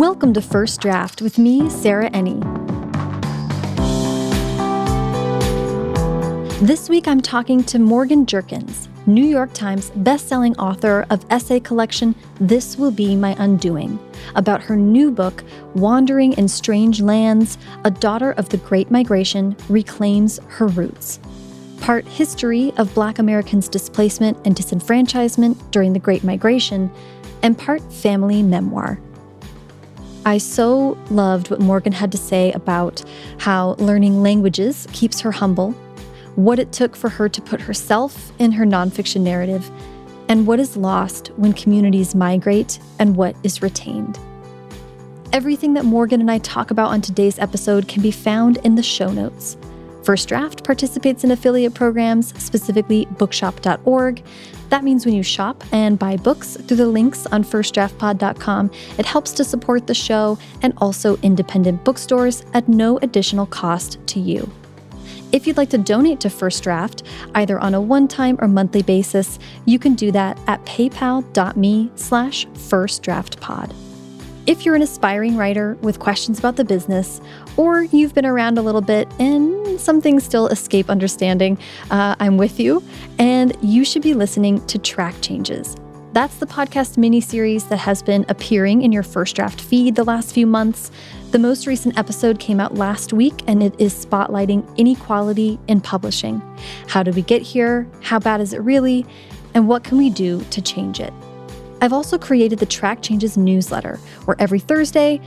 Welcome to First Draft with me, Sarah Enni. This week I'm talking to Morgan Jerkins, New York Times bestselling author of essay collection This Will Be My Undoing, about her new book, Wandering in Strange Lands A Daughter of the Great Migration Reclaims Her Roots. Part history of Black Americans' displacement and disenfranchisement during the Great Migration, and part family memoir. I so loved what Morgan had to say about how learning languages keeps her humble what it took for her to put herself in her nonfiction narrative, and what is lost when communities migrate and what is retained. Everything that Morgan and I talk about on today's episode can be found in the show notes. First Draft participates in affiliate programs, specifically bookshop.org. That means when you shop and buy books through the links on firstdraftpod.com, it helps to support the show and also independent bookstores at no additional cost to you. If you'd like to donate to First Draft, either on a one-time or monthly basis, you can do that at paypal.me slash firstdraftpod. If you're an aspiring writer with questions about the business, or you've been around a little bit and some things still escape understanding, uh, I'm with you, and you should be listening to Track Changes. That's the podcast mini series that has been appearing in your First Draft feed the last few months. The most recent episode came out last week and it is spotlighting inequality in publishing. How did we get here? How bad is it really? And what can we do to change it? I've also created the Track Changes newsletter, where every Thursday,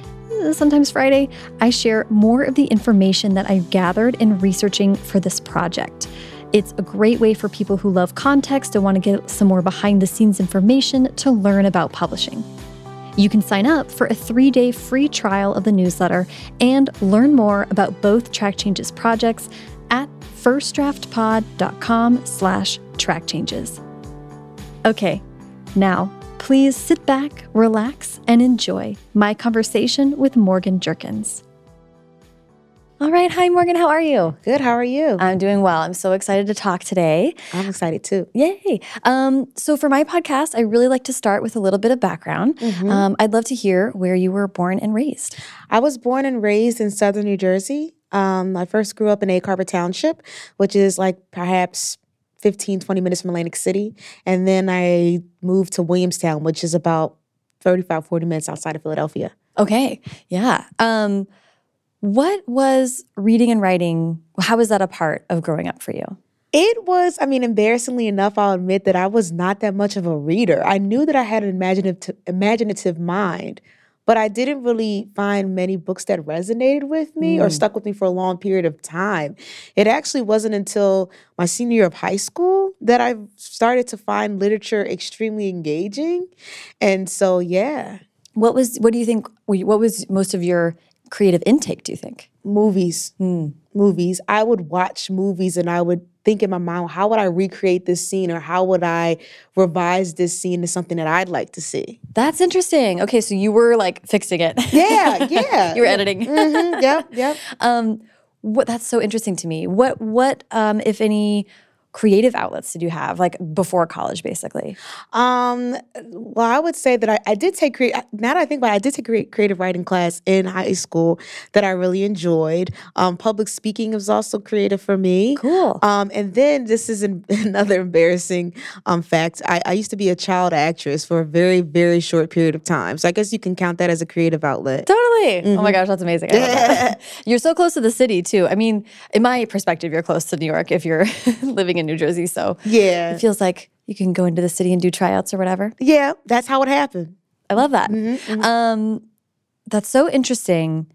sometimes Friday, I share more of the information that I've gathered in researching for this project. It's a great way for people who love context and want to get some more behind the scenes information to learn about publishing. You can sign up for a three-day free trial of the newsletter and learn more about both Track Changes projects at firstdraftpod.com slash trackchanges. Okay, now please sit back, relax, and enjoy my conversation with Morgan Jerkins. All right. Hi, Morgan. How are you? Good. How are you? I'm doing well. I'm so excited to talk today. I'm excited too. Yay. Um, so, for my podcast, I really like to start with a little bit of background. Mm-hmm. Um, I'd love to hear where you were born and raised. I was born and raised in southern New Jersey. Um, I first grew up in Egg Harbor Township, which is like perhaps 15, 20 minutes from Atlantic City. And then I moved to Williamstown, which is about 35, 40 minutes outside of Philadelphia. Okay. Yeah. Um, what was reading and writing? How was that a part of growing up for you? It was, I mean, embarrassingly enough, I'll admit that I was not that much of a reader. I knew that I had an imaginative, imaginative mind, but I didn't really find many books that resonated with me mm. or stuck with me for a long period of time. It actually wasn't until my senior year of high school that I started to find literature extremely engaging. And so, yeah. What was, what do you think, what was most of your creative intake, do you think? Movies. Mm. Movies. I would watch movies and I would think in my mind, how would I recreate this scene or how would I revise this scene to something that I'd like to see? That's interesting. Okay, so you were like fixing it. Yeah, yeah. you were editing. Mm-hmm, yep, yep. Um, what that's so interesting to me. What what um, if any creative outlets did you have like before college basically? Um well i would say that i, I did take create now that i think about it i did take a creative writing class in high school that i really enjoyed. Um public speaking was also creative for me. Cool. Um and then this is an, another embarrassing um fact. I, I used to be a child actress for a very very short period of time. So i guess you can count that as a creative outlet. Totally. Mm-hmm. oh my mm-hmm. gosh that's amazing. That. you're so close to the city too. I mean in my perspective you're close to new york if you're living in in New Jersey, so yeah, it feels like you can go into the city and do tryouts or whatever. Yeah, that's how it happened. I love that. Mm -hmm, mm -hmm. Um, that's so interesting.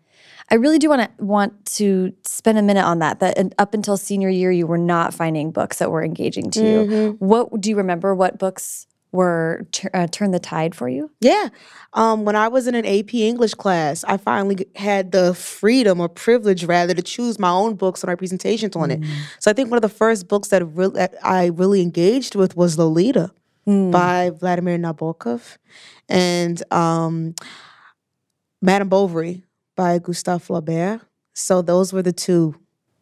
I really do want to want to spend a minute on that. That up until senior year, you were not finding books that were engaging to mm -hmm. you. Mm-hmm. What do you remember? What books were uh, turn the tide for you? Yeah. Um, when I was in an AP English class, I finally had the freedom or privilege, rather, to choose my own books and write presentations on mm. it. So I think one of the first books that, re- that I really engaged with was Lolita mm. by Vladimir Nabokov and um, Madame Bovary by Gustave Flaubert. So those were the two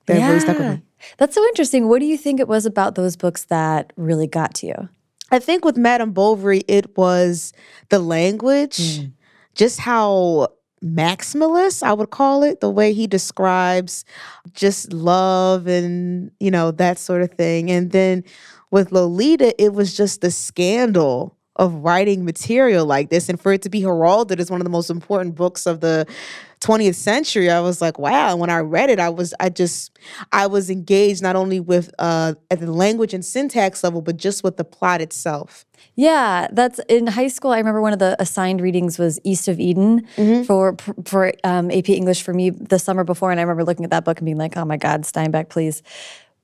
that yeah. really stuck with me. That's so interesting. What do you think it was about those books that really got to you? I think with Madame Bovary, it was the language, mm. just how maximalist, I would call it, the way he describes just love and, you know, that sort of thing. And then with Lolita, it was just the scandal of writing material like this and for it to be heralded as one of the most important books of the 20th century i was like wow and when i read it i was i just i was engaged not only with uh at the language and syntax level but just with the plot itself yeah, that's in high school. I remember one of the assigned readings was East of Eden mm-hmm. for for um, AP English for me the summer before, and I remember looking at that book and being like, "Oh my God, Steinbeck, please!"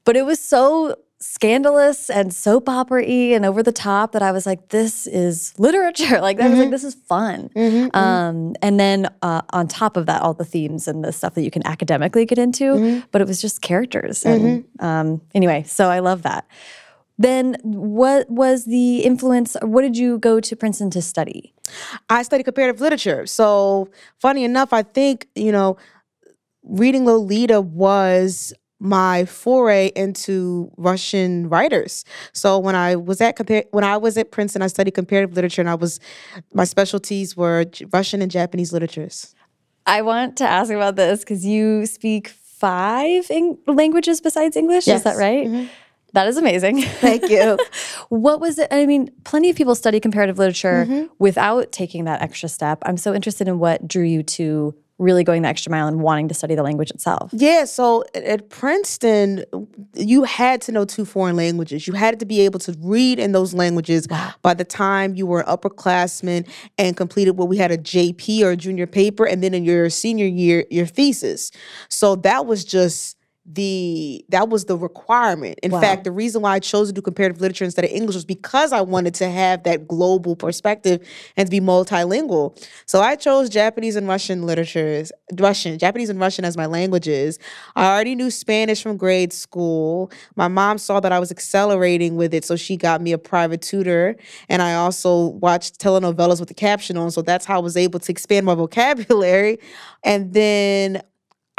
But it was so scandalous and soap opera y and over the top that I was like, this is literature. Like, I was like, mm-hmm. this is fun. Mm-hmm, mm-hmm, um, and then uh, on top of that, all the themes and the stuff that you can academically get into, mm-hmm. but it was just characters. And mm-hmm. um, anyway, so I love that. Then, what was the influence? What did you go to Princeton to study? I studied comparative literature. So, funny enough, I think, you know, reading Lolita was my foray into Russian writers. So when I was at compare when I was at Princeton, I studied comparative literature, and I was my specialties were Russian and Japanese literatures. I want to ask about this because you speak five languages besides English. Yes. Is that right? Mm-hmm. That is amazing. Thank you. what was it? I mean, plenty of people study comparative literature mm-hmm. without taking that extra step. I'm so interested in what drew you to really going the extra mile and wanting to study the language itself? Yeah, so at Princeton, you had to know two foreign languages. You had to be able to read in those languages wow. by the time you were an upperclassman and completed what we had a JP or a junior paper, and then in your senior year, your thesis. So that was just the that was the requirement. In wow. fact, the reason why I chose to do comparative literature instead of English was because I wanted to have that global perspective and to be multilingual. So I chose Japanese and Russian literatures, Russian, Japanese and Russian as my languages. I already knew Spanish from grade school. My mom saw that I was accelerating with it, so she got me a private tutor. And I also watched telenovelas with the caption on, so that's how I was able to expand my vocabulary. And then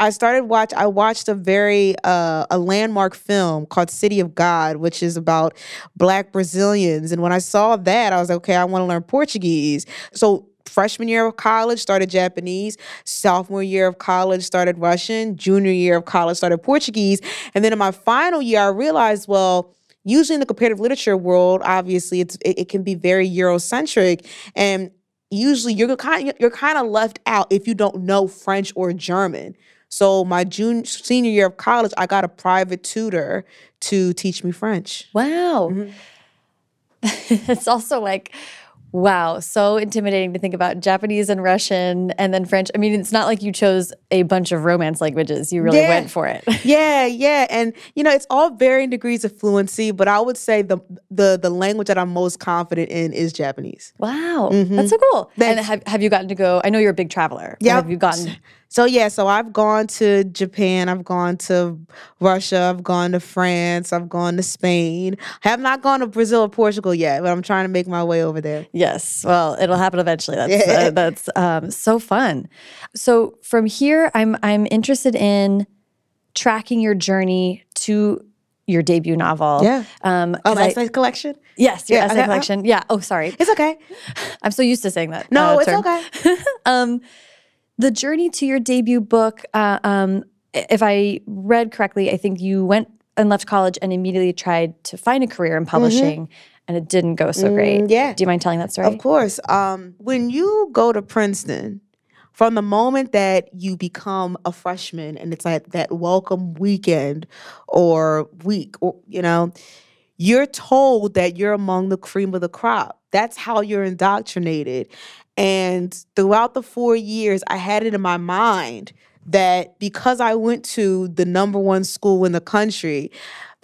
I started watch. I watched a very uh, a landmark film called City of God, which is about Black Brazilians. And when I saw that, I was like, okay, I want to learn Portuguese. So freshman year of college started Japanese, sophomore year of college started Russian, junior year of college started Portuguese, and then in my final year, I realized, well usually in the comparative literature world, obviously it's it, it, can be very Eurocentric, and usually you're kind you're kind of left out if you don't know French or German. So my junior senior year of college, I got a private tutor to teach me French. Wow. Mm-hmm. it's also like Wow, so intimidating to think about Japanese and Russian and then French. I mean, it's not like you chose a bunch of romance languages. You really yeah. went for it. yeah, yeah. And you know, it's all varying degrees of fluency, but I would say the the the language that I'm most confident in is Japanese. Wow. Mm-hmm. That's so cool. Thanks. And have, have you gotten to go? I know you're a big traveler. Yeah. Have you gotten so yeah, so I've gone to Japan, I've gone to Russia, I've gone to France, I've gone to Spain. I have not gone to Brazil or Portugal yet, but I'm trying to make my way over there. Yes, well, it'll happen eventually. That's uh, that's um, so fun. So from here, I'm I'm interested in tracking your journey to your debut novel. Yeah. Um, oh, essay collection. Yes, your yeah, essay collection. Yeah. Oh, sorry. It's okay. I'm so used to saying that. No, uh, it's okay. um, the journey to your debut book, uh, um, if I read correctly, I think you went and left college and immediately tried to find a career in publishing. Mm-hmm. And it didn't go so great. Mm, yeah. Do you mind telling that story? Of course. Um, when you go to Princeton, from the moment that you become a freshman and it's like that welcome weekend or week, or you know, you're told that you're among the cream of the crop. That's how you're indoctrinated. And throughout the four years, I had it in my mind that because I went to the number one school in the country,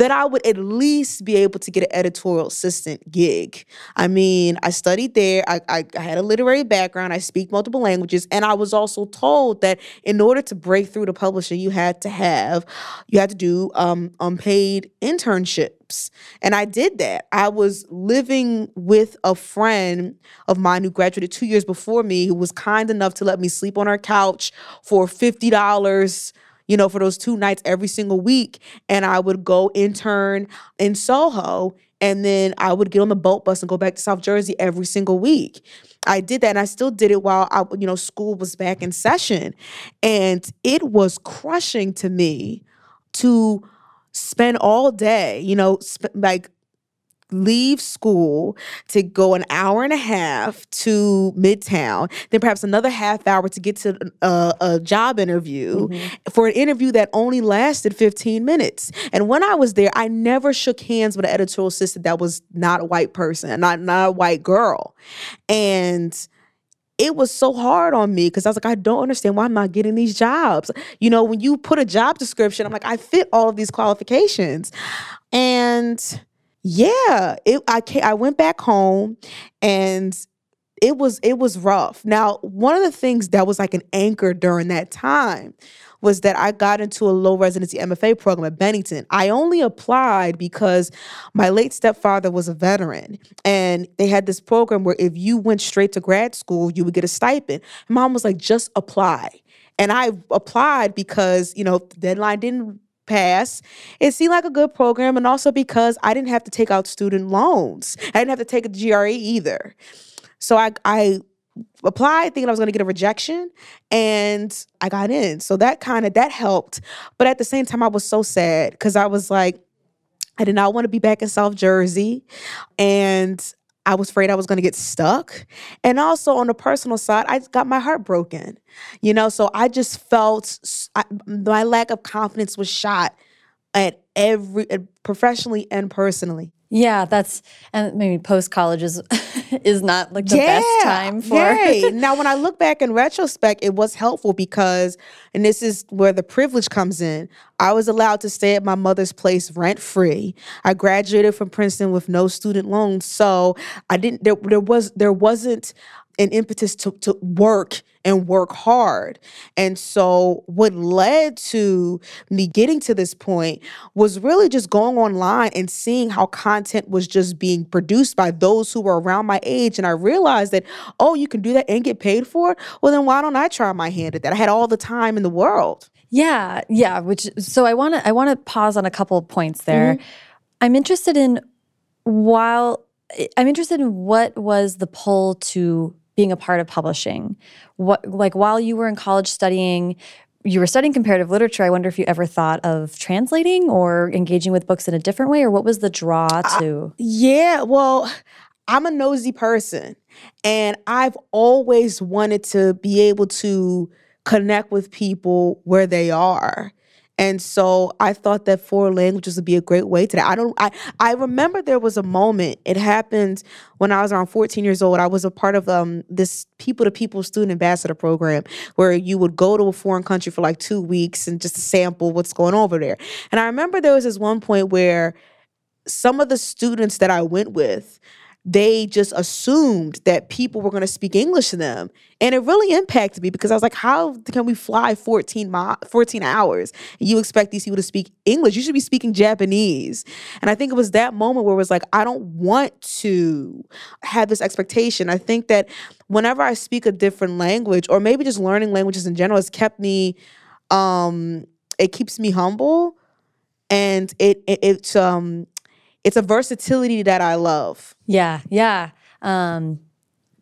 that I would at least be able to get an editorial assistant gig. I mean, I studied there, I, I, I, had a literary background, I speak multiple languages, and I was also told that in order to break through to publishing, you had to have, you had to do um, unpaid internships. And I did that. I was living with a friend of mine who graduated two years before me who was kind enough to let me sleep on her couch for $50 you know, for those two nights every single week. And I would go intern in Soho And then I would get on the Bolt Bus and go back to South Jersey every single week. I did that and I still did it while I, you know, school was back in session. And it was crushing to me to spend all day, you know, sp- like leave school to go an hour and a half to Midtown, then perhaps another half hour to get to a, a job interview mm-hmm. for an interview that only lasted 15 minutes. And when I was there, I never shook hands with an editorial assistant that was not a white person, not, not a white girl. And it was so hard on me because I was like, I don't understand why I'm not getting these jobs. You know, when you put a job description, I'm like, I fit all of these qualifications. And yeah, it I I went back home and it was it was rough. Now, one of the things that was like an anchor during that time was that I got into a low residency MFA program at Bennington. I only applied because my late stepfather was a veteran and they had this program where if you went straight to grad school, you would get a stipend. Mom was like, just apply. And I applied because, you know, the deadline didn't pass. It seemed like a good program, and also because I didn't have to take out student loans. I didn't have to take a GRE either. So I I applied thinking I was going to get a rejection and I got in. So that kind of that helped. But at the same time I was so sad cuz I was like I did not want to be back in South Jersey and I was afraid I was going to get stuck. And also on the personal side, I got my heart broken. You know, so I just felt I, my lack of confidence was shot at every professionally and personally. Yeah, that's and maybe post college is is not like the yeah, best time for. Right. now, when I look back in retrospect, it was helpful because, and this is where the privilege comes in. I was allowed to stay at my mother's place rent free. I graduated from Princeton with no student loans, so I didn't. There, there was there wasn't an impetus to, to work and work hard. And so, what led to me getting to this point was really just going online and seeing how content was just being produced by those who were around my age. And I realized that, oh, you can do that and get paid for it. Well, then why don't I try my hand at that? I had all the time in the world. Yeah, yeah. Which so I want to I want to pause on a couple of points there. Mm-hmm. I'm interested in while I'm interested in what was the pull to being a part of publishing. What like while you were in college studying you were studying comparative literature. I wonder if you ever thought of translating or engaging with books in a different way, or what was the draw to? Uh, yeah, well, I'm a nosy person, and I've always wanted to be able to connect with people where they are. And so I thought that foreign languages would be a great way to that. I don't I I remember there was a moment, it happened when I was around 14 years old. I was a part of um this people to people student ambassador program where you would go to a foreign country for like 2 weeks and just sample what's going on over there. And I remember there was this one point where some of the students that I went with they just assumed that people were going to speak English to them. And it really impacted me because I was like, how can we fly 14, mi- 14 hours and you expect these people to speak English? You should be speaking Japanese. And I think it was that moment where it was like, I don't want to have this expectation. I think that whenever I speak a different language or maybe just learning languages in general has kept me, um, it keeps me humble and it, it it's um it's a versatility that I love. Yeah, yeah. Um,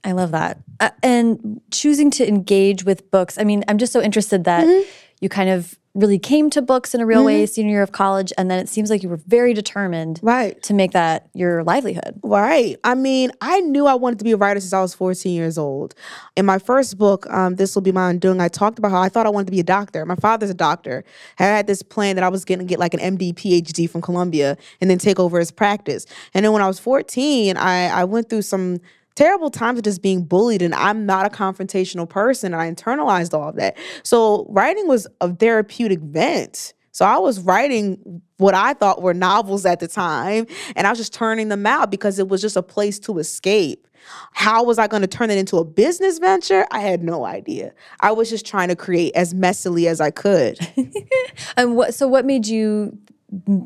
I love that. Uh, and choosing to engage with books. I mean, I'm just so interested that mm-hmm. you kind of really came to books in a real mm-hmm. way senior year of college and then it seems like you were very determined right. to make that your livelihood. Right. I mean i knew i wanted to be a writer since i was 14 years old. In my first book um, this will be my undoing i talked about how i thought i wanted to be a doctor. My father's a doctor. I had this plan that i was going to get like an md phd from columbia and then take over his practice. And then when i was 14 i, I went through some terrible times of just being bullied and I'm not a confrontational person and I internalized all of that. So writing was a therapeutic vent. So I was writing what I thought were novels at the time and I was just turning them out because it was just a place to escape. How was I going to turn it into a business venture? I had no idea. I was just trying to create as messily as I could. and what so what made you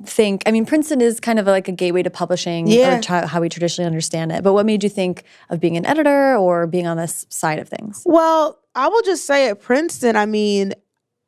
think? I mean, Princeton is kind of like a gateway to publishing, yeah. or how we traditionally understand it. But what made you think of being an editor or being on this side of things? Well, I will just say at Princeton, I mean,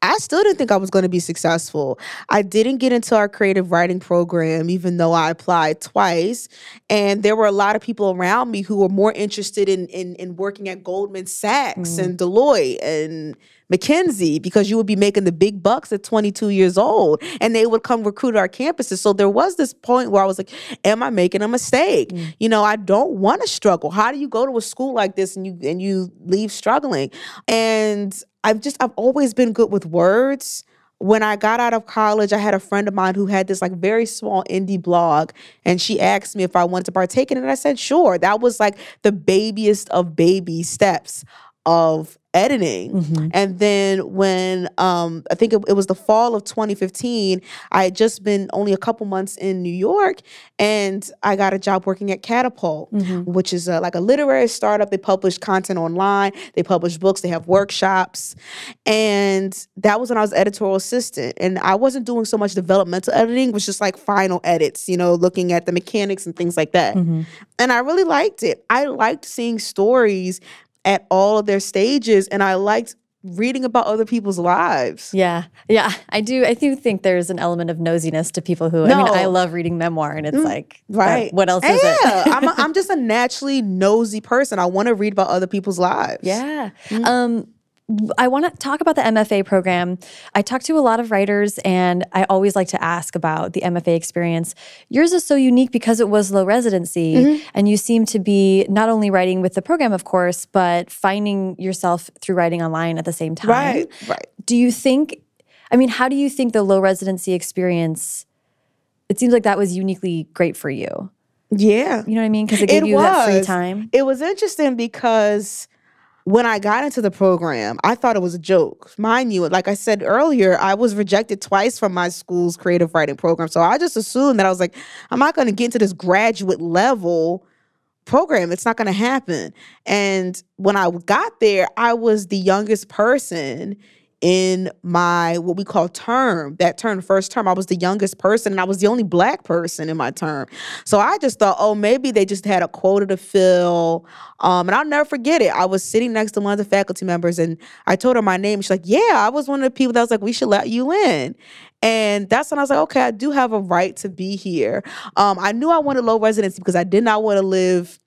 I still didn't think I was going to be successful. I didn't get into our creative writing program, even though I applied twice. And there were a lot of people around me who were more interested in in, in working at Goldman Sachs mm. and Deloitte and McKinsey because you would be making the big bucks at 22 years old and they would come recruit our campuses. So there was this point where I was like, am I making a mistake? Mm. You know, I don't want to struggle. How do you go to a school like this and you and you leave struggling? And I've just I've always been good with words when I got out of college, I had a friend of mine who had this like very small indie blog, and she asked me if I wanted to partake in it. And I said, sure. That was like the babiest of baby steps of editing. Mm-hmm. And then when um, I think it, it, was the fall of 2015, I had just been only a couple months in New York and I got a job working at Catapult, mm-hmm. which is a, like a literary startup. They publish content online, they publish books, they have workshops. And that was when I was editorial assistant. And I wasn't doing so much developmental editing, it was just like final edits, you know, looking at the mechanics and things like that. Mm-hmm. And I really liked it. I liked seeing stories at all of their stages and I liked reading about other people's lives. Yeah. Yeah. I do I do think there's an element of nosiness to people who no. I mean I love reading memoir and it's mm, like right. what else is yeah. it? I'm a, I'm just a naturally nosy person. I want to read about other people's lives. Yeah. Mm. Um I want to talk about the MFA program. I talk to a lot of writers, and I always like to ask about the MFA experience. Yours is so unique because it was low residency, mm -hmm. and you seem to be not only writing with the program, of course, but finding yourself through writing online at the same time. Right, right. Do you think, I mean, how do you think the low residency experience, it seems like that was uniquely great for you? Yeah. You know what I mean? Because it gave it you was. that free time. It was interesting because when I got into the program, I thought it was a joke. Mind you, like I said earlier, I was rejected twice from my school's creative writing program. So I just assumed that I was like, I'm not going to get into this graduate level program. It's not going to happen. And when I got there, I was the youngest person in my what we call term that term first term i was the youngest person and i was the only black person in my term. So i just thought oh maybe they just had a quota to fill um, and i'll never forget it. I was sitting next to one of the faculty members and i told her my name. She's like yeah i was one of the people that was like we should let you in. And that's when I was like, okay, I do have a right to be here. Um, I knew I wanted low residency because I did not want to live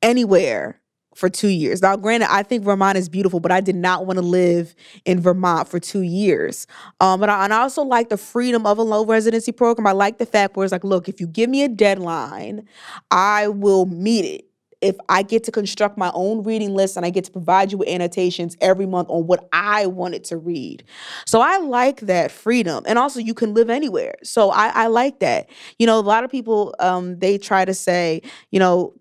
anywhere for two years. Now, granted, I think Vermont is beautiful, but I did not want to live in Vermont for two years. Um, but I, and I also like the freedom of a low residency program. I like the fact where it's like, look, if you give me a deadline, I will meet it. If I get to construct my own reading list and I get to provide you with annotations every month on what I wanted to read. So I like that freedom. And also, you can live anywhere. So I, I like that. You know, a lot of people, um, they try to say, you know,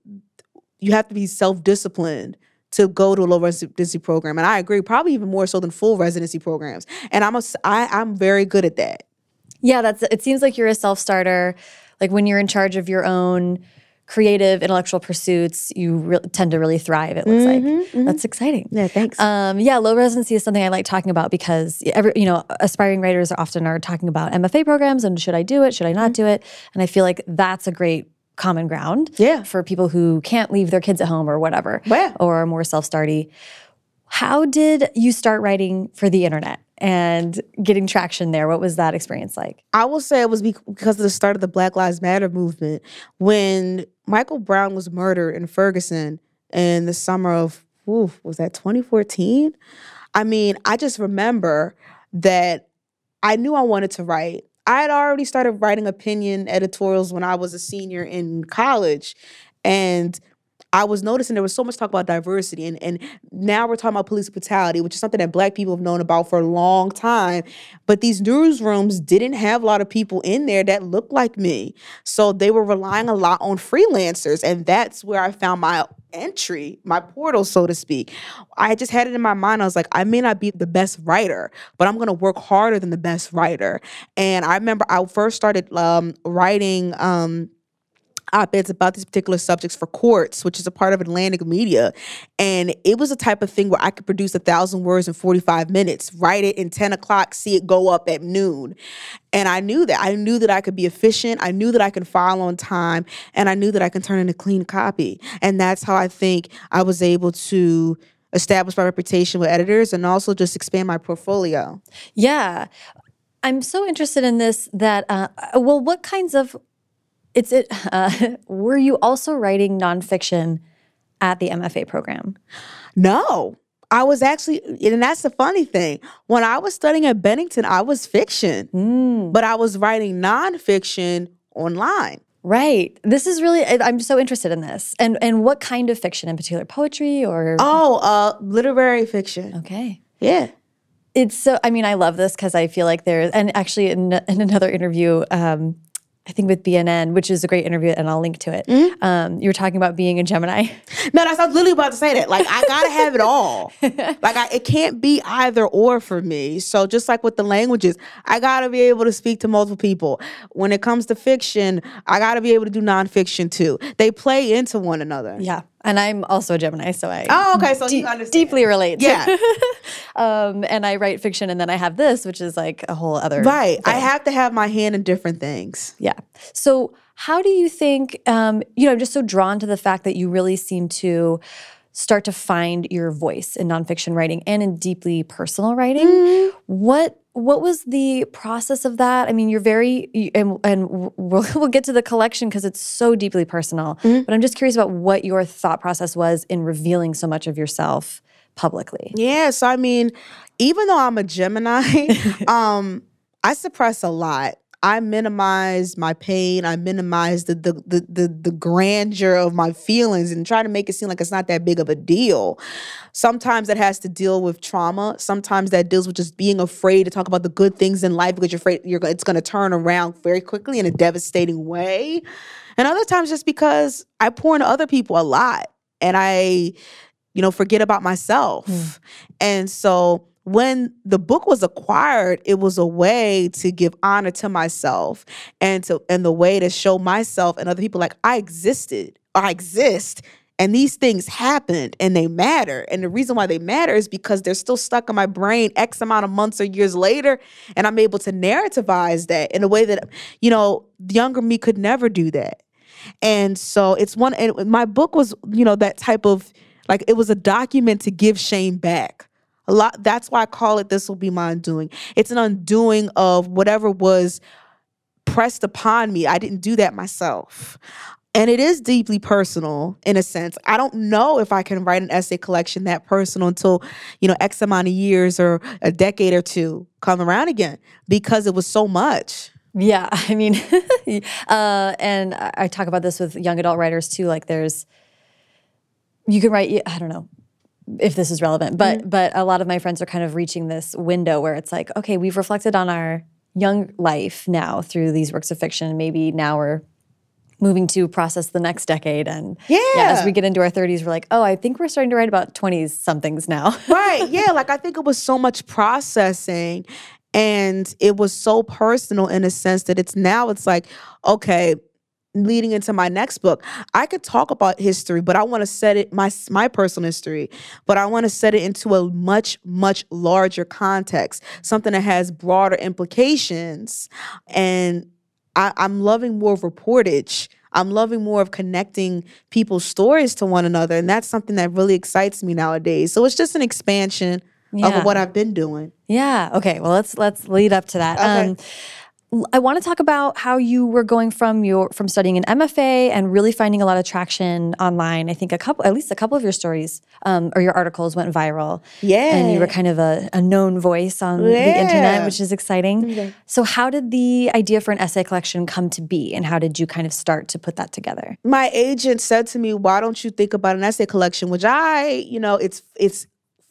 you have to be self-disciplined to go to a low residency program. And I agree, probably even more so than full residency programs. And I'm a, I, I'm very good at that. Yeah, that's it seems like you're a self-starter. Like when you're in charge of your own creative intellectual pursuits, you tend to really thrive, it looks mm -hmm, like. Mm -hmm. That's exciting. Yeah, thanks. Um, yeah, low residency is something I like talking about because every, you know, aspiring writers often are talking about MFA programs and should I do it, should I not mm -hmm. do it? And I feel like that's a great common ground yeah. for people who can't leave their kids at home or whatever yeah. or are more self-starty. How did you start writing for the internet and getting traction there? What was that experience like? I will say it was because of the start of the Black Lives Matter movement. When Michael Brown was murdered in Ferguson in the summer of, ooh, was that 2014? I mean, I just remember that I knew I wanted to write. I had already started writing opinion editorials when I was a senior in college. And I was noticing there was so much talk about diversity, and, and now we're talking about police brutality, which is something that Black people have known about for a long time. But these newsrooms didn't have a lot of people in there that looked like me, so they were relying a lot on freelancers, and that's where I found my entry, my portal, so to speak. I just had it in my mind. I was like, I may not be the best writer, but I'm going to work harder than the best writer. And I remember I first started um, writing. Um, op-eds about these particular subjects for Quartz which is a part of Atlantic Media. And it was a type of thing where I could produce a thousand words in 45 minutes, write it in 10 o'clock, see it go up at noon. And I knew that. I knew that I could be efficient. I knew that I could file on time. And I knew that I could turn in a clean copy. And that's how I think I was able to establish my reputation with editors and also just expand my portfolio. Yeah. I'm so interested in this that, uh, well, what kinds of, it's it, uh, were you also writing nonfiction at the MFA program? No. I was actually, and that's the funny thing. When I was studying at Bennington, I was fiction, Mm. but I was writing nonfiction online. Right. This is really, I'm so interested in this. And and what kind of fiction in particular? Poetry or? Oh, uh, literary fiction. Okay. Yeah. It's so, I mean, I love this because I feel like there's, and actually in, in another interview, um, I think with BNN, which is a great interview, and I'll link to it. Um, you were talking about being a Gemini. No, that's I was literally about to say that. Like I gotta have it all. like I, it can't be either or for me. So just like with the languages, I gotta be able to speak to multiple people. When it comes to fiction, I gotta be able to do nonfiction too. They play into one another. Yeah. And I'm also a Gemini, so I Oh, okay. So de- you deeply relate. Yeah. um, and I write fiction, and then I have this, which is like a whole other. Right. I have to have my hand in different things. Yeah. So, how do you think, um, you know, I'm just so drawn to the fact that you really seem to start to find your voice in nonfiction writing and in deeply personal writing. Mm-hmm. What what was the process of that? I mean, you're very, and, and we'll, we'll get to the collection because it's so deeply personal, Mm-hmm. but I'm just curious about what your thought process was in revealing so much of yourself publicly. Yeah, so I mean, even though I'm a Gemini, um, I suppress a lot. I minimize my pain. I minimize the, the the the the grandeur of my feelings and try to make it seem like it's not that big of a deal. Sometimes it has to deal with trauma. Sometimes that deals with just being afraid to talk about the good things in life because you're afraid you're it's going to turn around very quickly in a devastating way. And other times just because I pour into other people a lot and I you know, forget about myself. Hmm. And so when the book was acquired, it was a way to give honor to myself and to and the way to show myself and other people like I existed, or I exist. And these things happened and they matter. And the reason why they matter is because they're still stuck in my brain X amount of months or years later. And I'm able to narrativize that in a way that, you know, the younger me could never do that. And so it's one, and my book was, you know, that type of like it was a document to give shame back. A lot. That's why I call it "This Will Be My Undoing." It's an undoing of whatever was pressed upon me. I didn't do that myself. And it is deeply personal in a sense. I don't know if I can write an essay collection that personal until, you know, X amount of years or a decade or two come around again because it was so much. Yeah, I mean, uh, and I I talk about this with young adult writers too. Like, there's, you can write. I don't know if this is relevant, but mm-hmm. but a lot of my friends are kind of reaching this window where it's like, okay, we've reflected on our young life now through these works of fiction, maybe now we're moving to process the next decade. And as Yeah. we get into our 30s, we're like, oh, I think we're starting to write about 20s somethings now. right yeah like i think it was so much processing and it was so personal in a sense that it's now it's like okay leading into my next book i could talk about history but i want to set it my my personal history but i want to set it into a much much larger context something that has broader implications and I, i'm loving more of reportage i'm loving more of connecting people's stories to one another and that's something that really excites me nowadays so it's just an expansion Yeah. of what i've been doing Yeah. Okay. Well, let's let's lead up to that. Okay. Um, I want to talk about how you were going from your from studying an MFA and really finding a lot of traction online. I think a couple, at least a couple of your stories um, or your articles went viral. yeah And you were kind of a, a known voice on the internet, which is exciting. So, how did the idea for an essay collection come to be, and how did you kind of start to put that together? my agent said to me, "Why don't you think about an essay collection?" Which I, you know, it's it's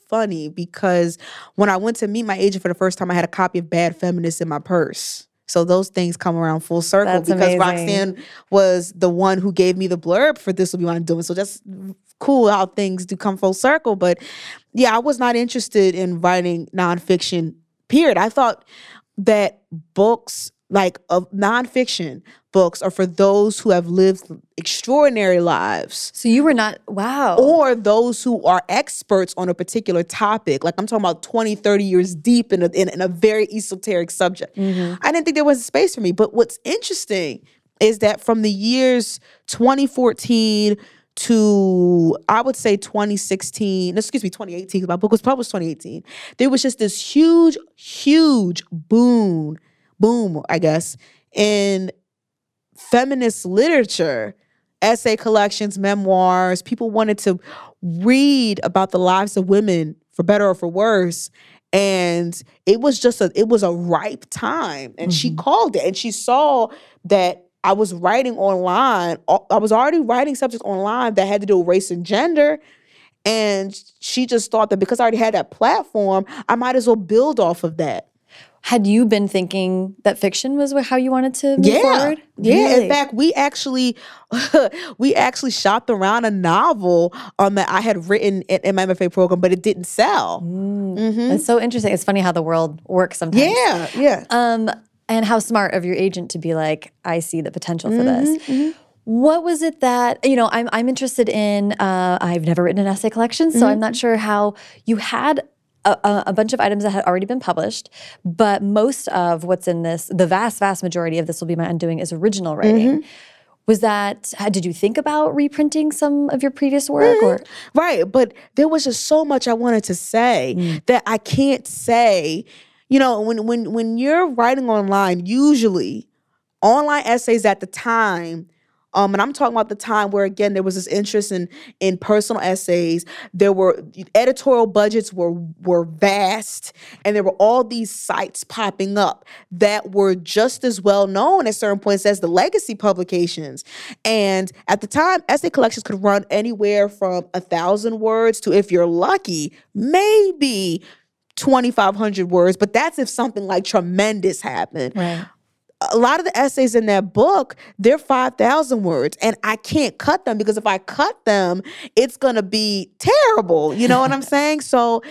funny because when I went to meet my agent for the first time, I had a copy of Bad Feminist in my purse. So those things come around full circle That's because amazing. Roxane was the one who gave me the blurb for this will be what I'm doing. So just cool how things do come full circle. But yeah, I was not interested in writing nonfiction. Period. I thought that books like of nonfiction books are for those who have lived extraordinary lives So, you were not, wow. or those who are experts on a particular topic like i'm talking about 20 30 years deep in a, in, in a very esoteric subject mm-hmm. i didn't think there was a space for me but what's interesting is that from the years 2014 to I would say 2016, excuse me, 2018, because my book was published 2018. There was just this huge, huge boom, boom, I guess, in feminist literature, essay collections, memoirs. People wanted to read about the lives of women for better or for worse. And it was just a it was a ripe time. And mm-hmm. she called it and she saw that I was writing online. I was already writing subjects online that had to do with race and gender. And she just thought that because I already had that platform, I might as well build off of that. Had you been thinking that fiction was how you wanted to move yeah. forward? Yeah. Really? In fact, we actually we actually shopped around a novel um, that I had written in, in my MFA program, but it didn't sell. Mm. Mm-hmm. It's so interesting. It's funny how the world works sometimes. Yeah, yeah. Um, and how smart of your agent to be like, I see the potential for mm-hmm, this. Mm-hmm. What was it that you know? I'm I'm interested in. Uh, I've never written an essay collection, so mm-hmm. I'm not sure how you had a, a, bunch of items that had already been published, but most of what's in this, the vast, vast majority of this will be my undoing, is original writing. Mm-hmm. Was that, did you think about reprinting some of your previous work? Mm-hmm. Or? Right, but there was just so much I wanted to say mm. that I can't say. You know, when when when you're writing online, usually online essays at the time um, and I'm talking about the time where again there was this interest in in personal essays. There were editorial budgets were were vast, and there were all these sites popping up that were just as well known at certain points as the legacy publications. And at the time, essay collections could run anywhere from a thousand words to, if you're lucky, maybe 2,500 words. But that's if something like tremendous happened. Right a lot of the essays in that book, they're 5,000 words, and I can't cut them because if I cut them, it's gonna be terrible. You know what I'm saying? So,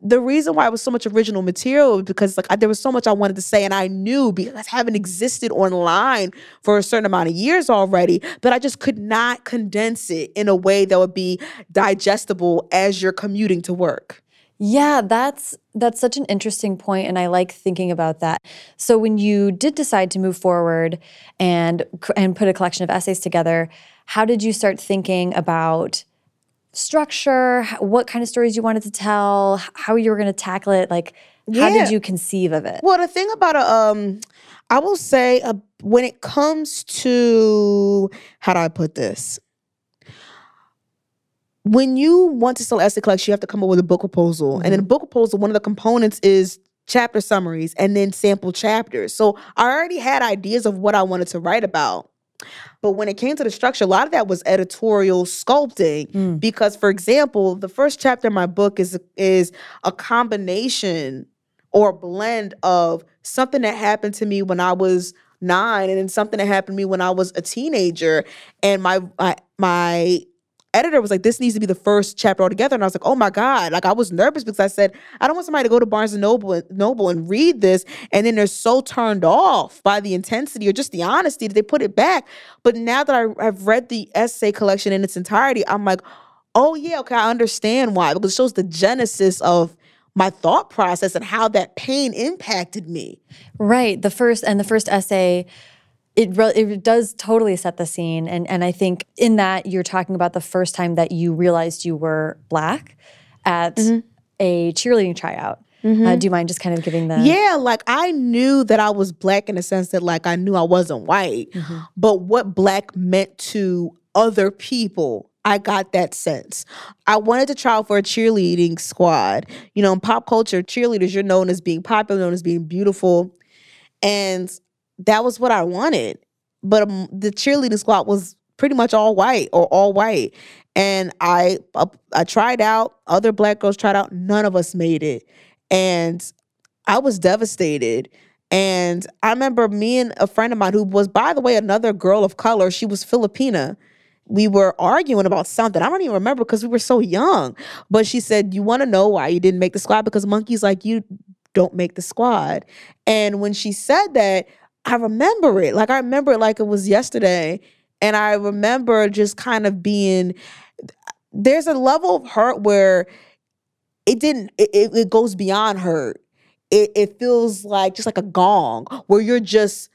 the reason why it was so much original material because like I, there was so much I wanted to say, and I knew because having existed online for a certain amount of years already, that I just could not condense it in a way that would be digestible as you're commuting to work. Yeah, that's that's such an interesting point and I like thinking about that. So when you did decide to move forward and and put a collection of essays together, how did you start thinking about structure, what kind of stories you wanted to tell, how you were going to tackle it, like how yeah. did you conceive of it? Well, the thing about a um I will say uh, when it comes to how do I put this? When you want to sell essay collection, you have to come up with a book proposal. Mm-hmm. And in a book proposal, one of the components is chapter summaries and then sample chapters. So I already had ideas of what I wanted to write about. But when it came to the structure, a lot of that was editorial sculpting. Mm. Because, for example, the first chapter of my book is is a combination or a blend of something that happened to me when I was nine, and then something that happened to me when I was a teenager. And my my, my editor was like, this needs to be the first chapter altogether. And I was like, oh my God. Like I was nervous because I said, I don't want somebody to go to Barnes and Noble, Noble and read this. And then they're so turned off by the intensity or just the honesty that they put it back. But now that I, I've read the essay collection in its entirety, I'm like, oh yeah, okay, I understand why. Because it shows the genesis of my thought process and how that pain impacted me. Right. The first and the first essay it it does totally set the scene, and and I think in that you're talking about the first time that you realized you were black at mm-hmm. a cheerleading tryout. Mm-hmm. Uh, do you mind just kind of giving the? Yeah, like I knew that I was black in the sense that like I knew I wasn't white, mm-hmm. but what black meant to other people I got that sense. I wanted to try out for a cheerleading squad. You know, in pop culture, cheerleaders, you're known as being popular, known as being beautiful. And that was what I wanted. But um, the cheerleading squad was pretty much all white or all white. And I uh, I tried out, other black girls tried out, none of us made it. And I was devastated. And I remember me and a friend of mine who was, by the way, another girl of color, she was Filipina. We were arguing about something. I don't even remember because we were so young. But she said, You want to know why you didn't make the squad? Because monkeys like you don't make the squad. And when she said that, I remember it. Like I remember it like it was yesterday. And I remember just kind of being there's a level of hurt where it didn't it, it goes beyond hurt. It it feels like just like a gong where you're just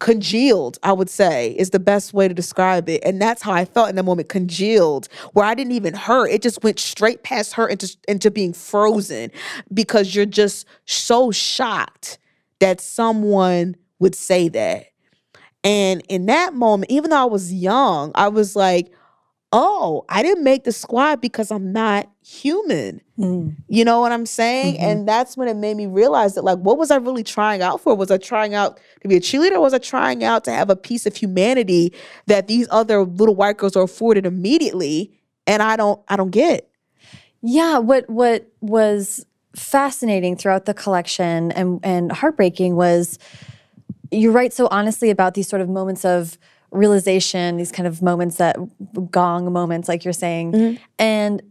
congealed, I would say, is the best way to describe it. And that's how I felt in that moment, congealed, where I didn't even hurt. It just went straight past her into, into being frozen because you're just so shocked that someone would say that. And in that moment, even though I was young, I was like, oh, I didn't make the squad because I'm not human. Mm. You know what I'm saying? Mm-hmm. And that's when it made me realize that, like, what was I really trying out for? Was I trying out to be a cheerleader? Or was I trying out to have a piece of humanity that these other little white girls are afforded immediately? And I don't, I don't get. Yeah. What, what was fascinating throughout the collection and, and heartbreaking was you write so honestly about these sort of moments of realization, these kind of moments that gong moments, like you're saying. Mm-hmm. And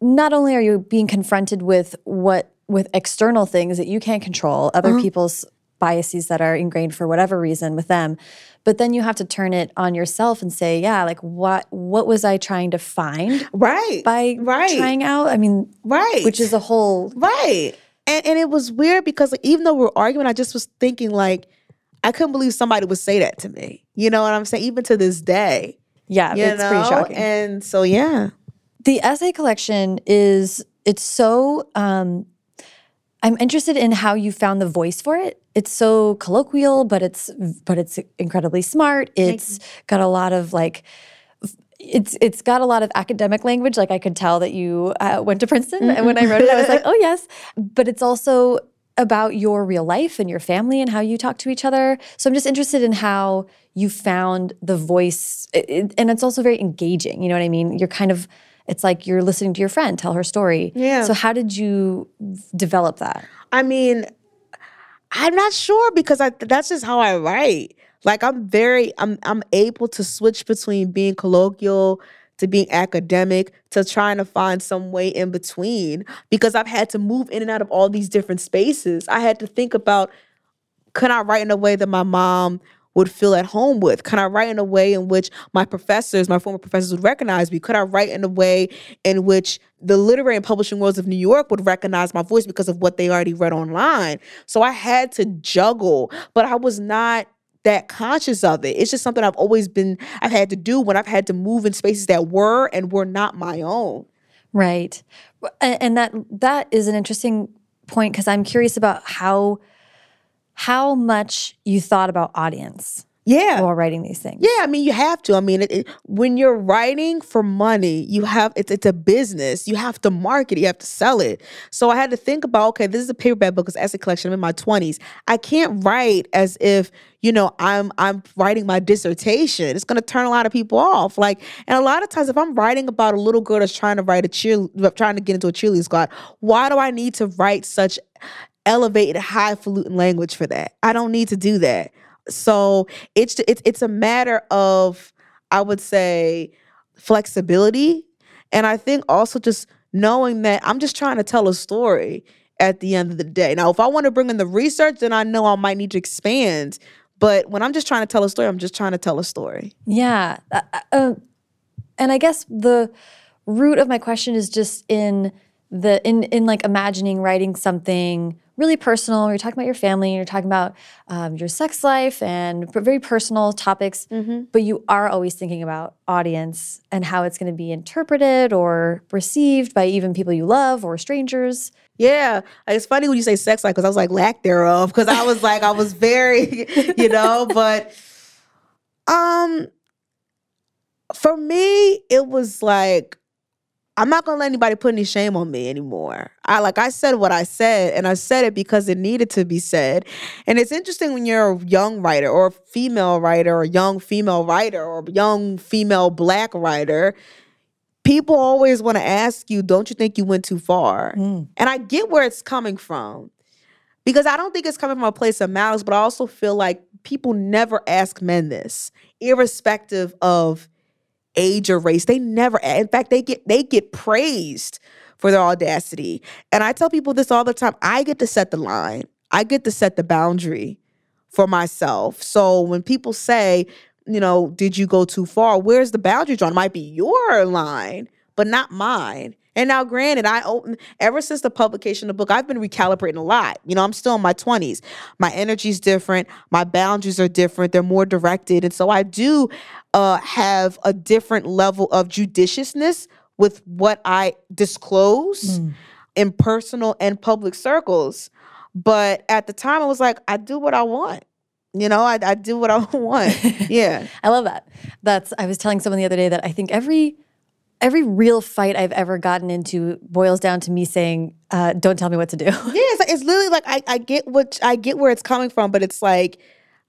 not only are you being confronted with what with external things that you can't control, other uh-huh. people's biases that are ingrained for whatever reason with them, but then you have to turn it on yourself and say, yeah, like what what was I trying to find? Right. By right. trying out? I mean, right. Which is a whole Right. And and it was weird because like, even though we are arguing, I just was thinking like I couldn't believe somebody would say that to me. You know what I'm saying? Even to this day. Yeah, it's know? pretty shocking. And so yeah. The essay collection is it's so um I'm interested in how you found the voice for it. It's so colloquial, but it's but it's incredibly smart. It's got a lot of like it's it's got a lot of academic language. Like I could tell that you uh, went to Princeton, mm-hmm. and when I wrote it, I was like, oh yes. But it's also about your real life and your family and how you talk to each other. So I'm just interested in how you found the voice, it, and it's also very engaging. You know what I mean? You're kind of, it's like you're listening to your friend tell her story. Yeah. So how did you develop that? I mean, I'm not sure because I, that's just how I write. Like I'm very, I'm I'm able to switch between being colloquial to being academic to trying to find some way in between because I've had to move in and out of all these different spaces. I had to think about could I write in a way that my mom would feel at home with? Can I write in a way in which my professors, my former professors would recognize me? Could I write in a way in which the literary and publishing worlds of New York would recognize my voice because of what they already read online? So I had to juggle, but I was not that conscious of it. It's just something I've always been, I've had to do when I've had to move in spaces that were and were not my own. Right. And that that is an interesting point because I'm curious about how how much you thought about audience yeah. while writing these things. Yeah i mean you have to. I mean it, it, when you're writing for money you have it's, it's a business. You have to market it. You have to sell it. So i had to think about okay this is a paperback book it's essay collection. I'm in my 20s i can't write as if you know i'm i'm writing my dissertation. It's going to turn a lot of people off. Like and a lot of times if i'm writing about a little girl that's trying to write a cheer trying to get into a cheerleading squad why do i need to write such elevated highfalutin language for that i don't need to do that so it's it's it's a matter of I would say flexibility and I think also just knowing that I'm just trying to tell a story at the end of the day. Now, if I want to bring in the research, then I know I might need to expand. But when I'm just trying to tell a story, I'm just trying to tell a story. Yeah. Uh, uh, uh and I guess the root of my question is just in the in in like imagining writing something really personal. You're talking about your family, you're talking about um, your sex life and very personal topics, mm-hmm. but you are always thinking about audience and how it's going to be interpreted or received by even people you love or strangers. Yeah, it's funny when you say sex life because I was like lack thereof because I was like I was very, you know, but um, for me it was like I'm not gonna let anybody put any shame on me anymore. I like I said what I said, and I said it because it needed to be said. And it's interesting when you're a young writer or a female writer or a young female writer or a young female black writer, people always want to ask you, don't you think you went too far? Mm. And I get where it's coming from. Because I don't think it's coming from a place of malice, but I also feel like people never ask men this, irrespective of age or race. They never in fact they get they get praised for their audacity. And I tell people this all the time. I get to set the line. I get to set the boundary for myself. So when people say, you know, did you go too far? Where's the boundary drawn? It might be your line, but not mine. And now, granted, I open ever since the publication of the book, I've been recalibrating a lot. You know, I'm still in my 20s. My energy's different. My boundaries are different. They're more directed, and so I do uh, have a different level of judiciousness with what I disclose mm. in personal and public circles. But at the time, I was like, I do what I want. You know, I, I do what I want. Yeah. I love that. That's, I was telling someone the other day that I think every, every real fight I've ever gotten into boils down to me saying, uh, "Don't tell me what to do." Yeah, it's, it's literally like I, I get what I get where it's coming from, but it's like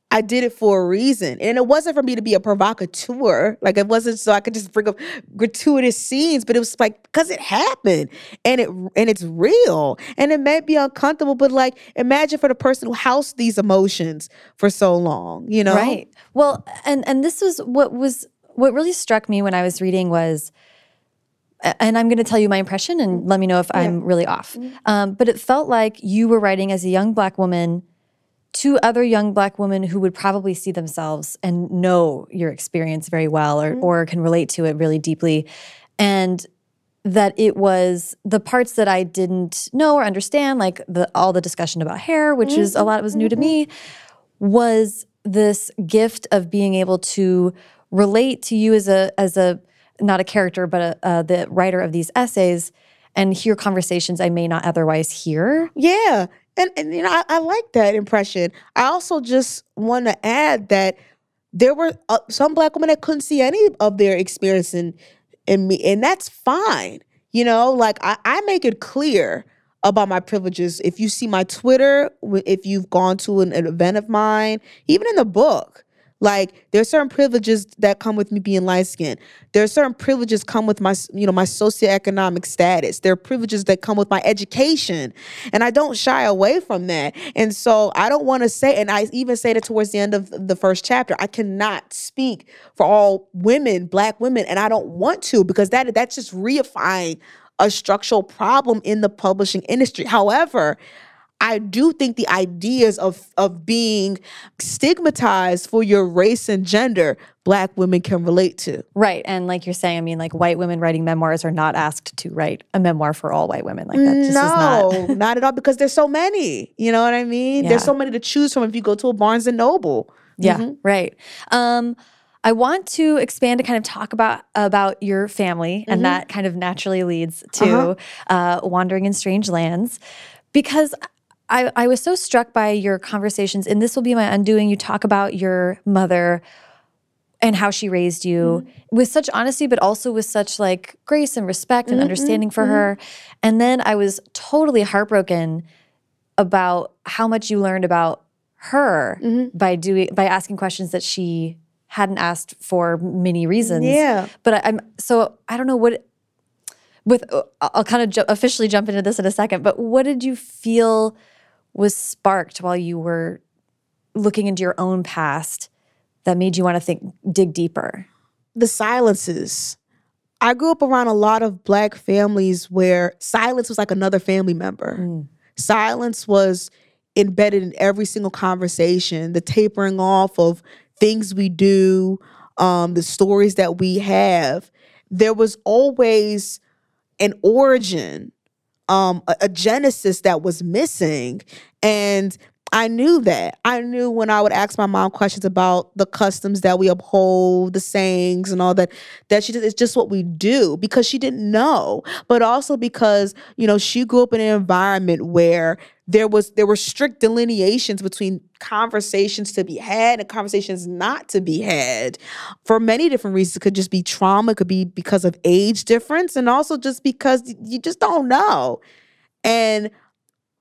I did it for a reason. And it wasn't for me to be a provocateur. Like it wasn't so I could just bring up gratuitous scenes, but it was like because it happened and it and it's real. And it may be uncomfortable, but like imagine for the person who housed these emotions for so long, you know? Right. Well, and and this was what was what really struck me when I was reading was and I'm going to tell you my impression and let me know if yeah. I'm really off. Mm-hmm. Um, but it felt like you were writing as a young black woman to other young black women who would probably see themselves and know your experience very well or, mm-hmm. or can relate to it really deeply. And that it was the parts that I didn't know or understand, like the all the discussion about hair, which mm-hmm. is a lot was new to me, mm-hmm. was this gift of being able to relate to you as a as a not a character but a, uh, the writer of these essays and hear conversations I may not otherwise hear. Yeah. And, and you know, I, I like that impression. I also just want to add that there were uh, some black women that couldn't see any of their experience in, in me, and that's fine. You know, like I, I make it clear about my privileges. If you see my Twitter, if you've gone to an, an event of mine, even in the book, like there's certain privileges that come with me being light skinned. There are certain privileges come with my, you know, my socioeconomic status. There are privileges that come with my education. And I don't shy away from that. And so I don't want to say, and I even say that towards the end of the first chapter, I cannot speak for all women, black women, and I don't want to because that that's just reifying a structural problem in the publishing industry. However, I do think the ideas of of being stigmatized for your race and gender, black women can relate to. Right. And like you're saying, I mean, like white women writing memoirs are not asked to write a memoir for all white women. Like that just no, is not not at all, because there's so many. You know what I mean? Yeah. There's so many to choose from if you go to a Barnes and Noble. Yeah, mm-hmm. right. Um, I want to expand to kind of talk about about your family, mm-hmm. and that kind of naturally leads to uh-huh. uh, wandering in strange lands, because I, I was so struck by your conversations, and this will be my undoing. You talk about your mother and how she raised you mm-hmm. with such honesty, but also with such like grace and respect and mm-hmm, understanding for mm-hmm. her. And then I was totally heartbroken about how much you learned about her mm-hmm. by doing by asking questions that she hadn't asked for many reasons. Yeah. But I, am so I don't know what with I'll kind of ju- officially jump into this in a second. But what did you feel? Was sparked while you were looking into your own past that made you want to think dig deeper? The silences. I grew up around a lot of black families where silence was like another family member. Mm. Silence was embedded in every single conversation, the tapering off of things we do, um, the stories that we have. There was always an origin um, a, a genesis that was missing. And I knew that. I knew when I would ask my mom questions about the customs that we uphold, the sayings and all that, that she just, it's just what we do because she didn't know. But also because, you know, she grew up in an environment where there was there were strict delineations between conversations to be had and conversations not to be had for many different reasons. It could just be trauma, it could be because of age difference, and also just because you just don't know. And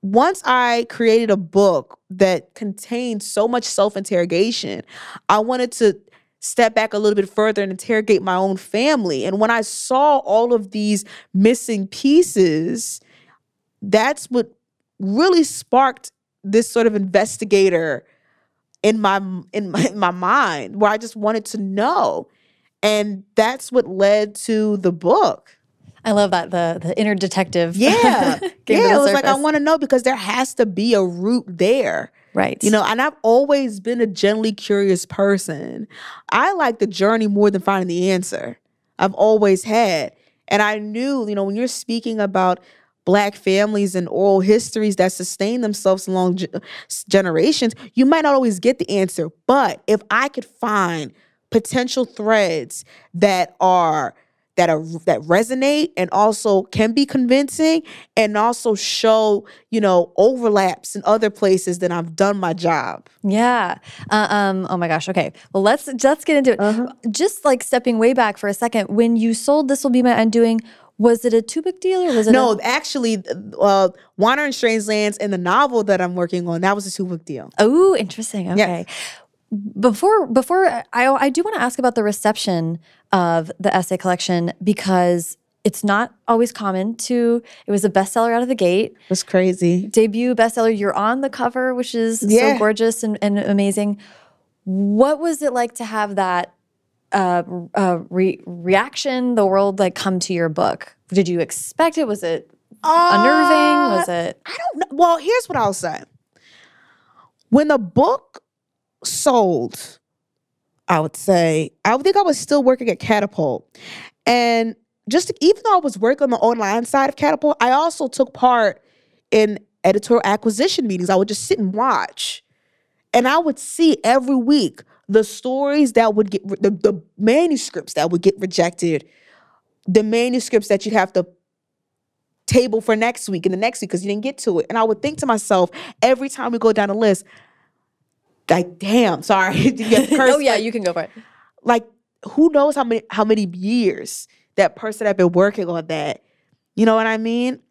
once I created a book that contained so much self interrogation, I wanted to step back a little bit further and interrogate my own family. And when I saw all of these missing pieces, that's what really sparked this sort of investigator in my in my, in my mind where I just wanted to know. And that's what led to the book. I love that the the inner detective. Yeah, yeah. It was like I want to know because there has to be a root there, right? You know, and I've always been a generally curious person. I like the journey more than finding the answer. I've always had, And I knew, you know, when you're speaking about black families and oral histories that sustain themselves along ge- generations, you might not always get the answer. But if I could find potential threads that are that are that resonate and also can be convincing and also show you know overlaps in other places then i've done my job Yeah. Uh, um. Oh my gosh. Okay. Well, let's let's get into it. Uh-huh. Just like stepping way back for a second, when you sold "This Will Be My Undoing," was it a too big deal or was it? no A, actually uh wander in strange lands and the novel that i'm working on that was a two book deal oh, interesting. Okay. Before before I I do want to ask about the reception of the essay collection because it's not always common to. It was a bestseller out of the gate. it was crazy debut bestseller. You're on the cover, which is Yeah. so gorgeous and, and amazing. What was it like to have that uh, uh, re- reaction? The world like come to your book. Did you expect it? Was it unnerving? Was it? I don't know. Well, here's what I'll say. When the book sold, I would say, I would think I was still working at Catapult. And just even though I was working on the online side of Catapult, I also took part in editorial acquisition meetings. I would just sit and watch. And I would see every week the stories that would get, the, the manuscripts that would get rejected, the manuscripts that you'd have to table for next week and the next week because you didn't get to it. And I would think to myself every time we go down the list, like, damn, sorry. you have to curse, oh yeah, you can go for it. like who knows how many how many years that person had been working on that. You know what I mean?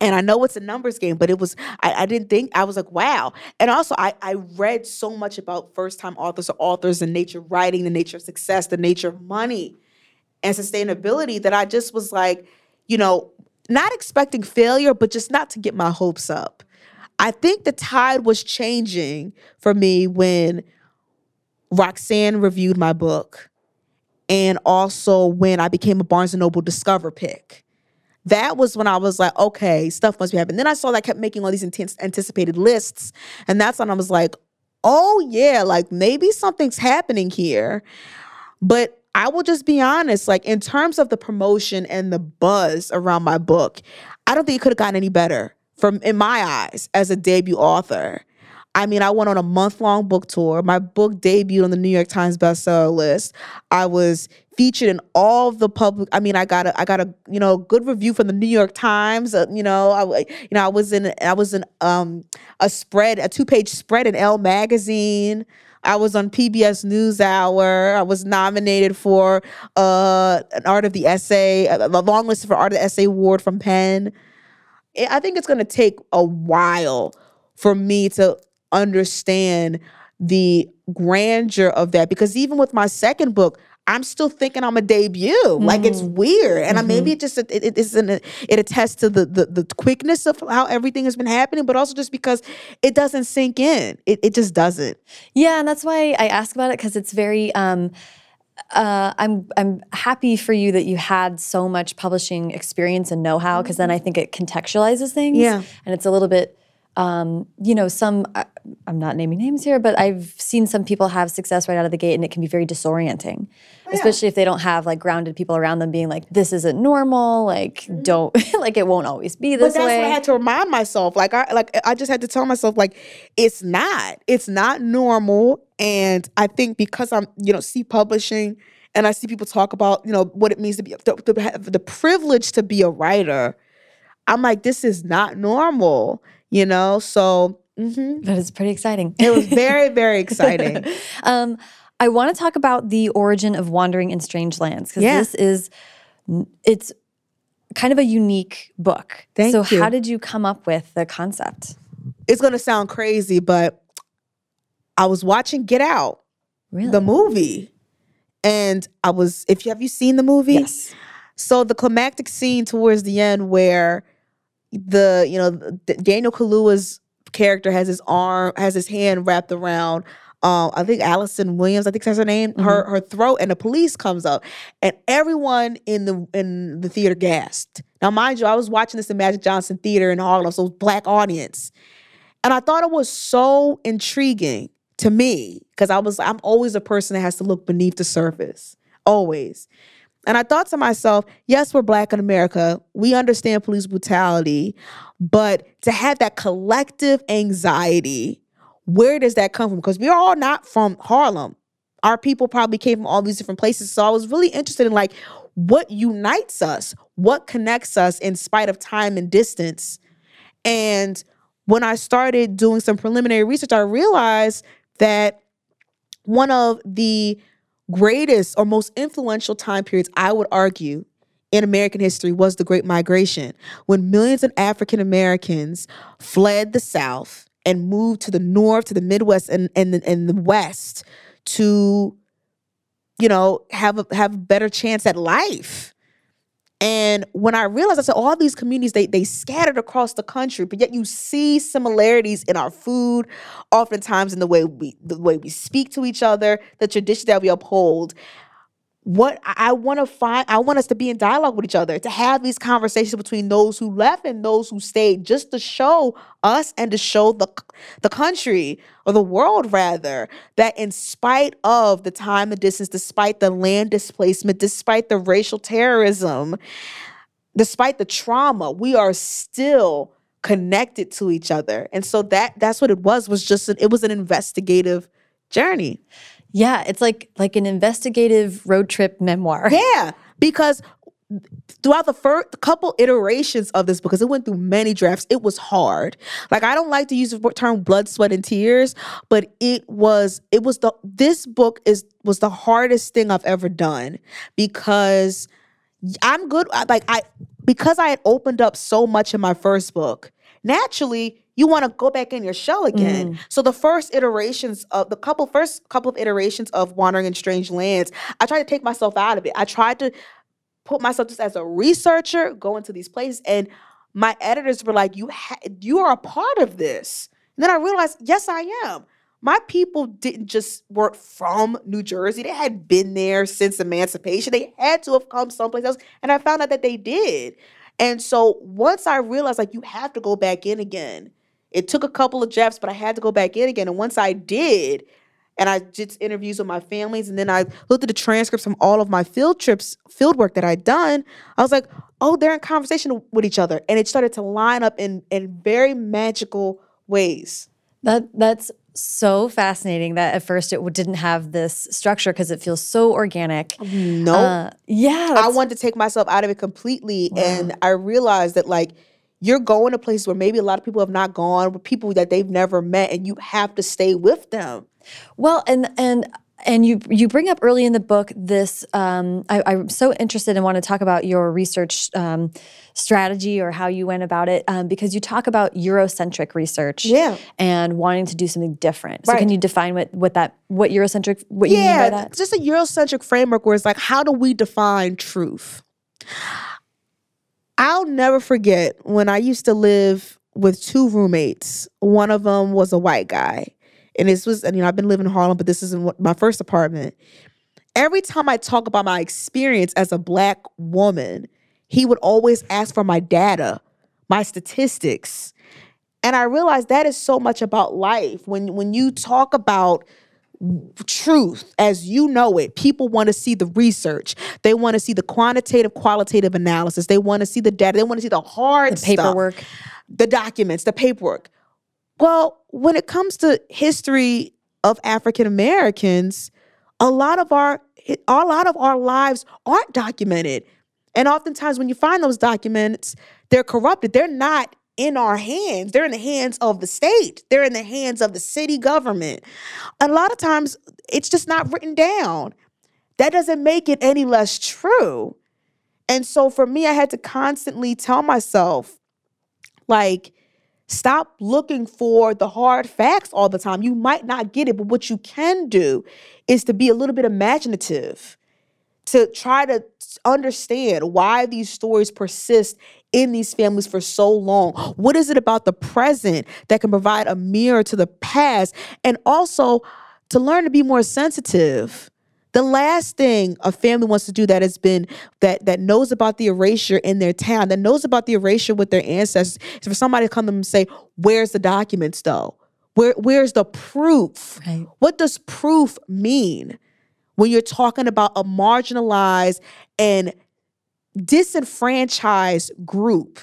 And I know it's a numbers game, but it was I, I didn't think I was like, wow. And also I I read so much about first time authors or authors and nature of writing, the nature of success, the nature of money and sustainability that I just was like, you know, not expecting failure, but just not to get my hopes up. I think the tide was changing for me when Roxane reviewed my book and also when I became a Barnes and Noble Discover pick. That was when I was like, okay, stuff must be happening. Then I saw that I kept making all these intense anticipated lists. And that's when I was like, oh yeah, like maybe something's happening here. But I will just be honest, like in terms of the promotion and the buzz around my book, I don't think it could have gotten any better from in my eyes as a debut author. I mean, I went on a month long book tour. My book debuted on the New York Times bestseller list. I was featured in all the public. I mean, I got a, I got a, you know, good review from the New York Times. Uh, you know, I, you know, I was in, I was in um, a spread, a two page spread in Elle magazine. I was on PBS NewsHour. I was nominated for uh, an Art of the Essay, a, long list for Art of the Essay Award from PEN. I I think it's going to take a while for me to understand the grandeur of that because even with my second book i'm still thinking i'm a debut like it's weird and I, maybe it just it, it isn't it attests to the, the the quickness of how everything has been happening but also just because it doesn't sink in it, it just doesn't Yeah, and that's why I ask about it because it's very. Um, uh, I'm I'm happy for you that you had so much publishing experience and know-how because then I think it contextualizes things. Yeah. and it's a little bit. Um, you know, some I, I'm not naming names here, but I've seen some people have success right out of the gate, and it can be very disorienting, especially if they don't have like grounded people around them being like, "This isn't normal." Like, don't like it won't always be but this that's way. what i had to remind myself like i like i just had to tell myself like it's not it's not normal and i think because i'm you know see publishing and i see people talk about you know what it means to be to, to have the privilege to be a writer i'm like this is not normal you know so mhm. but it's pretty exciting. it was very very exciting um, I want to talk about the origin of wandering in strange lands because Yeah. this is it's kind of a unique book. Thank so you. how did you come up with the concept? it's gonna sound crazy but i was watching get out Really? the movie and i was if you have you seen the movie yes. So the climactic scene towards the end where the you know Daniel Kaluuya's character has his arm has his hand wrapped around um I think Allison Williams I think that's her name her her throat and the police comes up and everyone in the in the theater gasped. Now mind you I was watching this in Magic Johnson Theater in Harlem so it was black audience. And I thought it was so intriguing to me because I was I'm always a person that has to look beneath the surface always. And I thought to myself, yes, we're black in America. We understand police brutality, but to have that collective anxiety, where does that come from? Because we're all not from Harlem. Our people probably came from all these different places. So I was really interested in like what unites us, what connects us in spite of time and distance. And when I started doing some preliminary research, I realized that one of the greatest or most influential time periods, I would argue, in American history was the Great Migration, when millions of African Americans fled the South and moved to the North, to the Midwest, and and the, and the West to, you know, have a have a better chance at life. And when I realized, I said, all these communities, they they scattered across the country, but yet you see similarities in our food, oftentimes in the way we the way we speak to each other, the traditions that we uphold what I want to find, I want us to be in dialogue with each other, to have these conversations between those who left and those who stayed, just to show us and to show the the country or the world rather that in spite of the time and distance, despite the land displacement, despite the racial terrorism, despite the trauma, we are still connected to each other. And so that that's what it was was just an, it was an investigative journey. Yeah, it's like like an investigative road trip memoir. Yeah, because throughout the first couple iterations of this because it went through many drafts it was hard like i don't like to use the term blood sweat and tears but it was it was the this book is was the hardest thing i've ever done because i'm good like i because i had opened up so much in my first book naturally you want to go back in your shell again. Mm. So the first iterations of the couple first couple of iterations of wandering in strange lands, I tried to take myself out of it. I tried to put myself just as a researcher, go into these places, and my editors were like, "You ha- you are a part of this." And then I realized, yes, I am. My people didn't just work from New Jersey; they had been there since emancipation. They had to have come someplace else, and I found out that they did. And so once I realized, like, you have to go back in again it took a couple of jabs, but I had to go back in again. And once I did, and I did interviews with my families, and then I looked at the transcripts from all of my field trips, field work that I'd done. I was like, oh, they're in conversation with each other, and it started to line up in in very magical ways. That that's so fascinating that at first it didn't have this structure because it feels so organic. No, uh, yeah, I wanted to take myself out of it completely, wow. and I realized that like you're going to places where maybe a lot of people have not gone, with people that they've never met, and you have to stay with them. Well, and and and you you bring up early in the book this. Um, I, am so interested and want to talk about your research um, strategy or how you went about it um, because you talk about Eurocentric research, yeah. and wanting to do something different. So right. can you define what what that what Eurocentric what yeah, you mean by that? Just a Eurocentric framework where it's like, how do we define truth? I'll never forget when I used to live with two roommates. One of them was a white guy. And this was, and you know, I've been living in Harlem, but this is in my first apartment. Every time I talk about my experience as a black woman, he would always ask for my data, my statistics. And I realized that is so much about life. When when you talk about truth as you know it. People want to see the research. They want to see the quantitative, qualitative analysis. They want to see the data. They want to see the hard the paperwork, stuff, the documents, the paperwork. Well, when it comes to history of African Americans, a lot of our a lot of our lives aren't documented. And oftentimes when you find those documents, they're corrupted. They're not in our hands. They're in the hands of the state. They're in the hands of the city government. A lot of times it's just not written down. That doesn't make it any less true. And so for me, I had to constantly tell myself, like, stop looking for the hard facts all the time. You might not get it, but what you can do is to be a little bit imaginative, to try to understand why these stories persist in these families for so long? What is it about the present that can provide a mirror to the past? And also to learn to be more sensitive. The last thing a family wants to do that has been that that knows about the erasure in their town, that knows about the erasure with their ancestors, is for somebody to come to them and say, "Where's the documents, though? Where where's the proof? Right. What does proof mean? When you're talking about a marginalized and disenfranchised group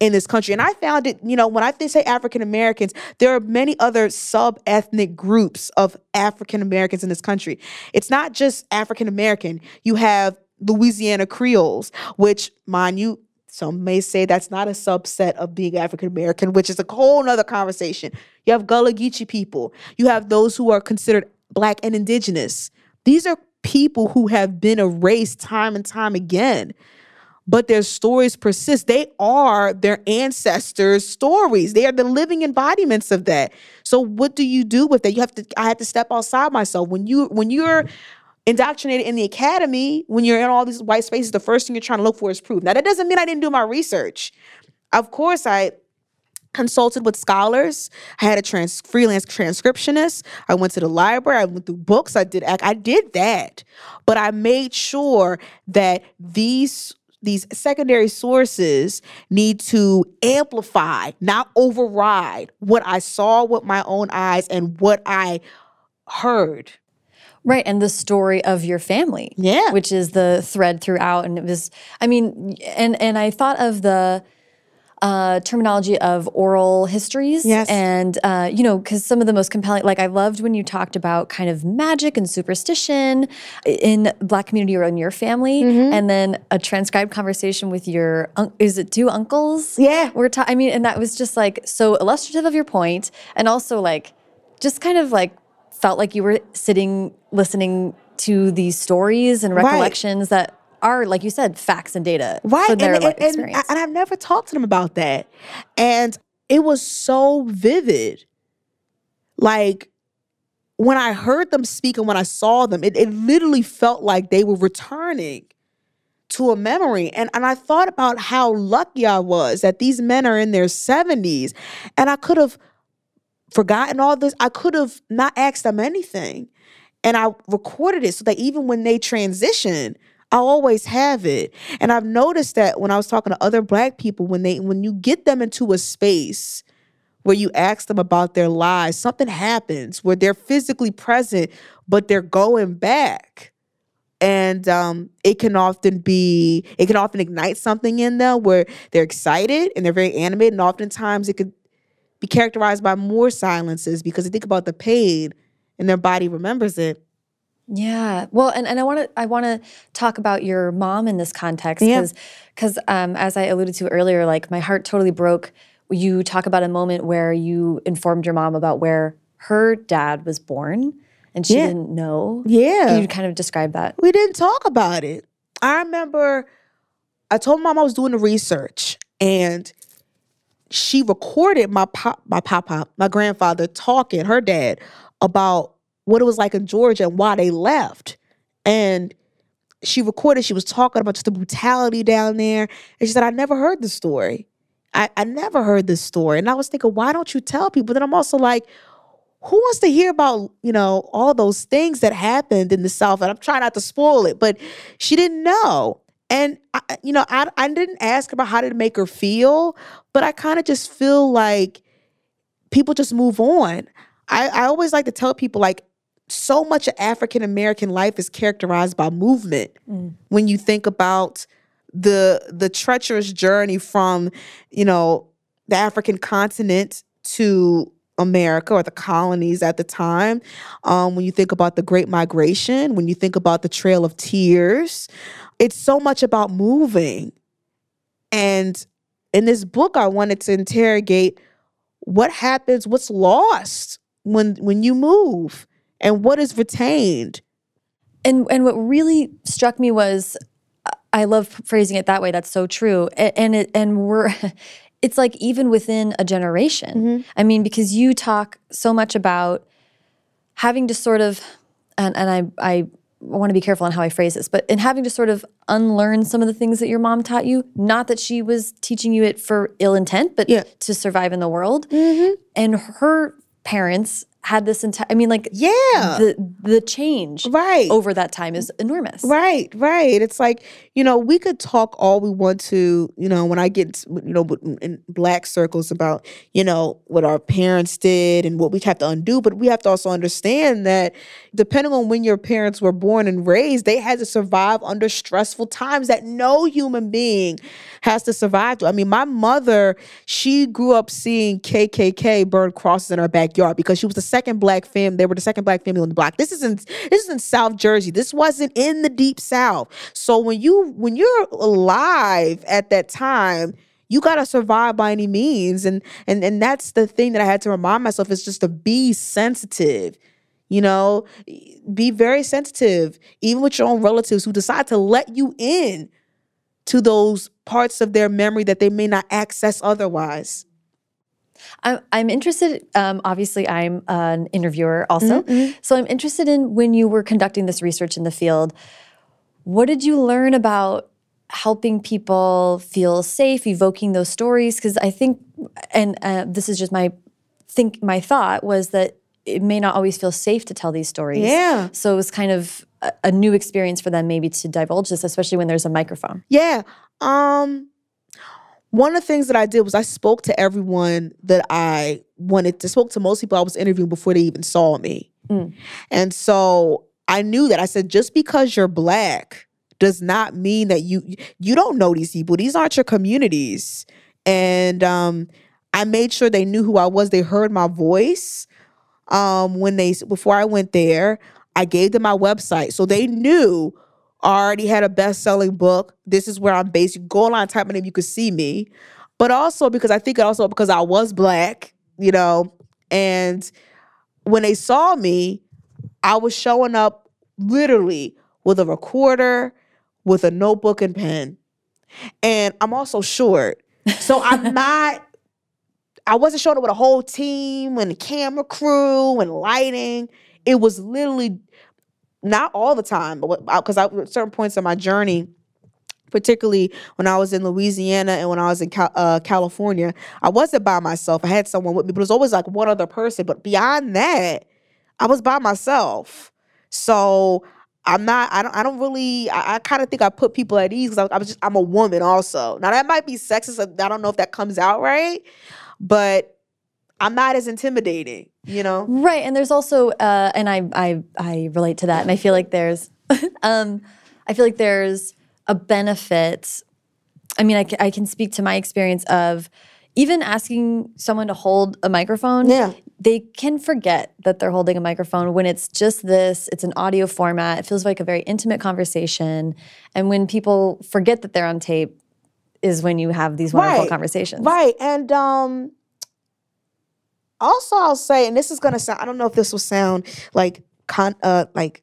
in this country. And I found it, you know, when I say African Americans, there are many other sub ethnic groups of African Americans in this country. It's not just African American. You have Louisiana Creoles, which, mind you, some may say that's not a subset of being African American, which is a whole nother conversation. You have Gullah Geechee people. You have those who are considered black and indigenous. These are people who have been erased time and time again but their stories persist. They are their ancestors' stories. They are the living embodiments of that. So what do you do with that? You have to I have to step outside myself. When you when you're indoctrinated in the academy, when you're in all these white spaces, the first thing you're trying to look for is proof. Now that doesn't mean I didn't do my research. Of course I consulted with scholars. I had a trans freelance transcriptionist. I went to the library. I went through books. I did I did that. But I made sure that these these secondary sources need to amplify, not override what I saw with my own eyes and what I heard. Right, and the story of your family. Yeah. Which is the thread throughout. And it was, I mean, and and I thought of the uh, terminology of oral histories. Yes. And, uh, you know, because some of the most compelling, like I loved when you talked about kind of magic and superstition in Black community or in your family. Mm-hmm. And then a transcribed conversation with your, un- is it two uncles? Yeah. We're ta- I mean, and that was just like so illustrative of your point and also like just kind of like felt like you were sitting listening to these stories and Right. recollections that are, like you said, facts and data right for their and, and, and, experience. and i've never talked to them about that. And it was so vivid. Like when i heard them speak and when i saw them it, it literally felt like they were returning to a memory. And, and i thought about how lucky i was that these men are in their 70s and i could have forgotten all this. I could have not asked them anything. And i recorded it so that even when they transition I always have it. And I've noticed that when I was talking to other black people, when they when you get them into a space where you ask them about their lives, something happens where they're physically present, but they're going back. And um, it can often be, it can often ignite something in them where they're excited and they're very animated. And oftentimes it could be characterized by more silences because they think about the pain and their body remembers it. Yeah. Well, and, and I want to I want to talk about your mom in this context Yeah. because because um, as I alluded to earlier, like my heart totally broke. You talk about a moment where you informed your mom about where her dad was born, and she Yeah. didn't know. Yeah. Can you kind of describe that? we didn't talk about it. I remember I told mom I was doing the research and she recorded my pop my pop pop, my grandfather talking, her dad, about what it was like in Georgia and why they left. And she recorded, she was talking about just the brutality down there. And she said, I never heard the story. I, I never heard this story. And I was thinking, why don't you tell people? Then I'm also like, who wants to hear about you know all those things that happened in the south and i'm trying not to spoil it but she didn't know and I, you know I, I didn't ask about how to make her feel but i kind of just feel like people just move on I, I always like to tell people like so much of african american life is characterized by movement when you think about the the treacherous journey from you know the african continent to America or the colonies at the time. Um, when you think about the Great Migration, when you think about the Trail of Tears, it's so much about moving. And in this book, I wanted to interrogate what happens, what's lost when when you move, and what is retained. And and what really struck me was, I love phrasing it that way. That's so true. A- And it and we're, it's like even within a generation. Mm-hmm. I mean, because you talk so much about having to sort of, and and I I want to be careful on how I phrase this, but in having to sort of unlearn some of the things that your mom taught you. Not that she was teaching you it for ill intent, but Yeah. to survive in the world. Mm-hmm. And her parents had this entire I mean like Yeah. the the change right. over that time is enormous. Right, right. It's like, you know, we could talk all we want to, you know, when I get, you know, in black circles about, you know, what our parents did and what we have to undo, but we have to also understand that depending on when your parents were born and raised, they had to survive under stressful times that no human being has to survive through. I mean, my mother, she grew up seeing KKK burn crosses in her backyard because she was the second black family. They were the second black family on the block. This isn't this is in South Jersey. This wasn't in the deep South. So when you when you're alive at that time, you gotta survive by any means. And and and that's the thing that I had to remind myself is just to be sensitive. You know, be very sensitive, even with your own relatives who decide to let you in to those parts of their memory that they may not access otherwise. I'm, I'm interested. Um, obviously, I'm an interviewer also, Mm-hmm. so I'm interested in when you were conducting this research in the field. What did you learn about helping people feel safe, evoking those stories? Because I think, and uh, this is just my think, my thought was that it may not always feel safe to tell these stories. Yeah. So it was kind of a, a new experience for them, maybe to divulge this, especially when there's a microphone. Yeah. Um one of the things that I did was I spoke to everyone that I wanted to spoke to most people I was interviewing before they even saw me. Mm. And so I knew that I said just because you're black does not mean that you you don't know these people. These aren't your communities. And um I made sure they knew who I was. They heard my voice. Um when they before I went there, I gave them my website. So they knew already had a best-selling book. This is where I'm based. You go online, type my name, you could see me. But also because I think it also because I was black, you know, and when they saw me, I was showing up literally with a recorder, with a notebook and pen. And I'm also short. So I'm not I wasn't showing up with a whole team and a camera crew and lighting. It was literally not all the time, but because at certain points in my journey, particularly when I was in Louisiana and when I was in Cal- uh, California, I wasn't by myself. I had someone with me, but it was always like one other person. But beyond that, I was by myself. So I'm not. I don't. I don't really. I, I kind of think I put people at ease because I, I was just. I'm a woman also. Now that might be sexist. I don't know if that comes out right, but I'm not as intimidating. You know. Right, and there's also, uh, and I, I, I relate to that, and I feel like there's, um, I feel like there's a benefit. I mean, I, I can speak to my experience of even asking someone to hold a microphone. Yeah. they can forget that they're holding a microphone when it's just this. It's an audio format. It feels like a very intimate conversation, and when people forget that they're on tape, is when you have these wonderful Right, conversations. Right. And um also I'll say, and this is gonna sound I don't know if this will sound like con uh like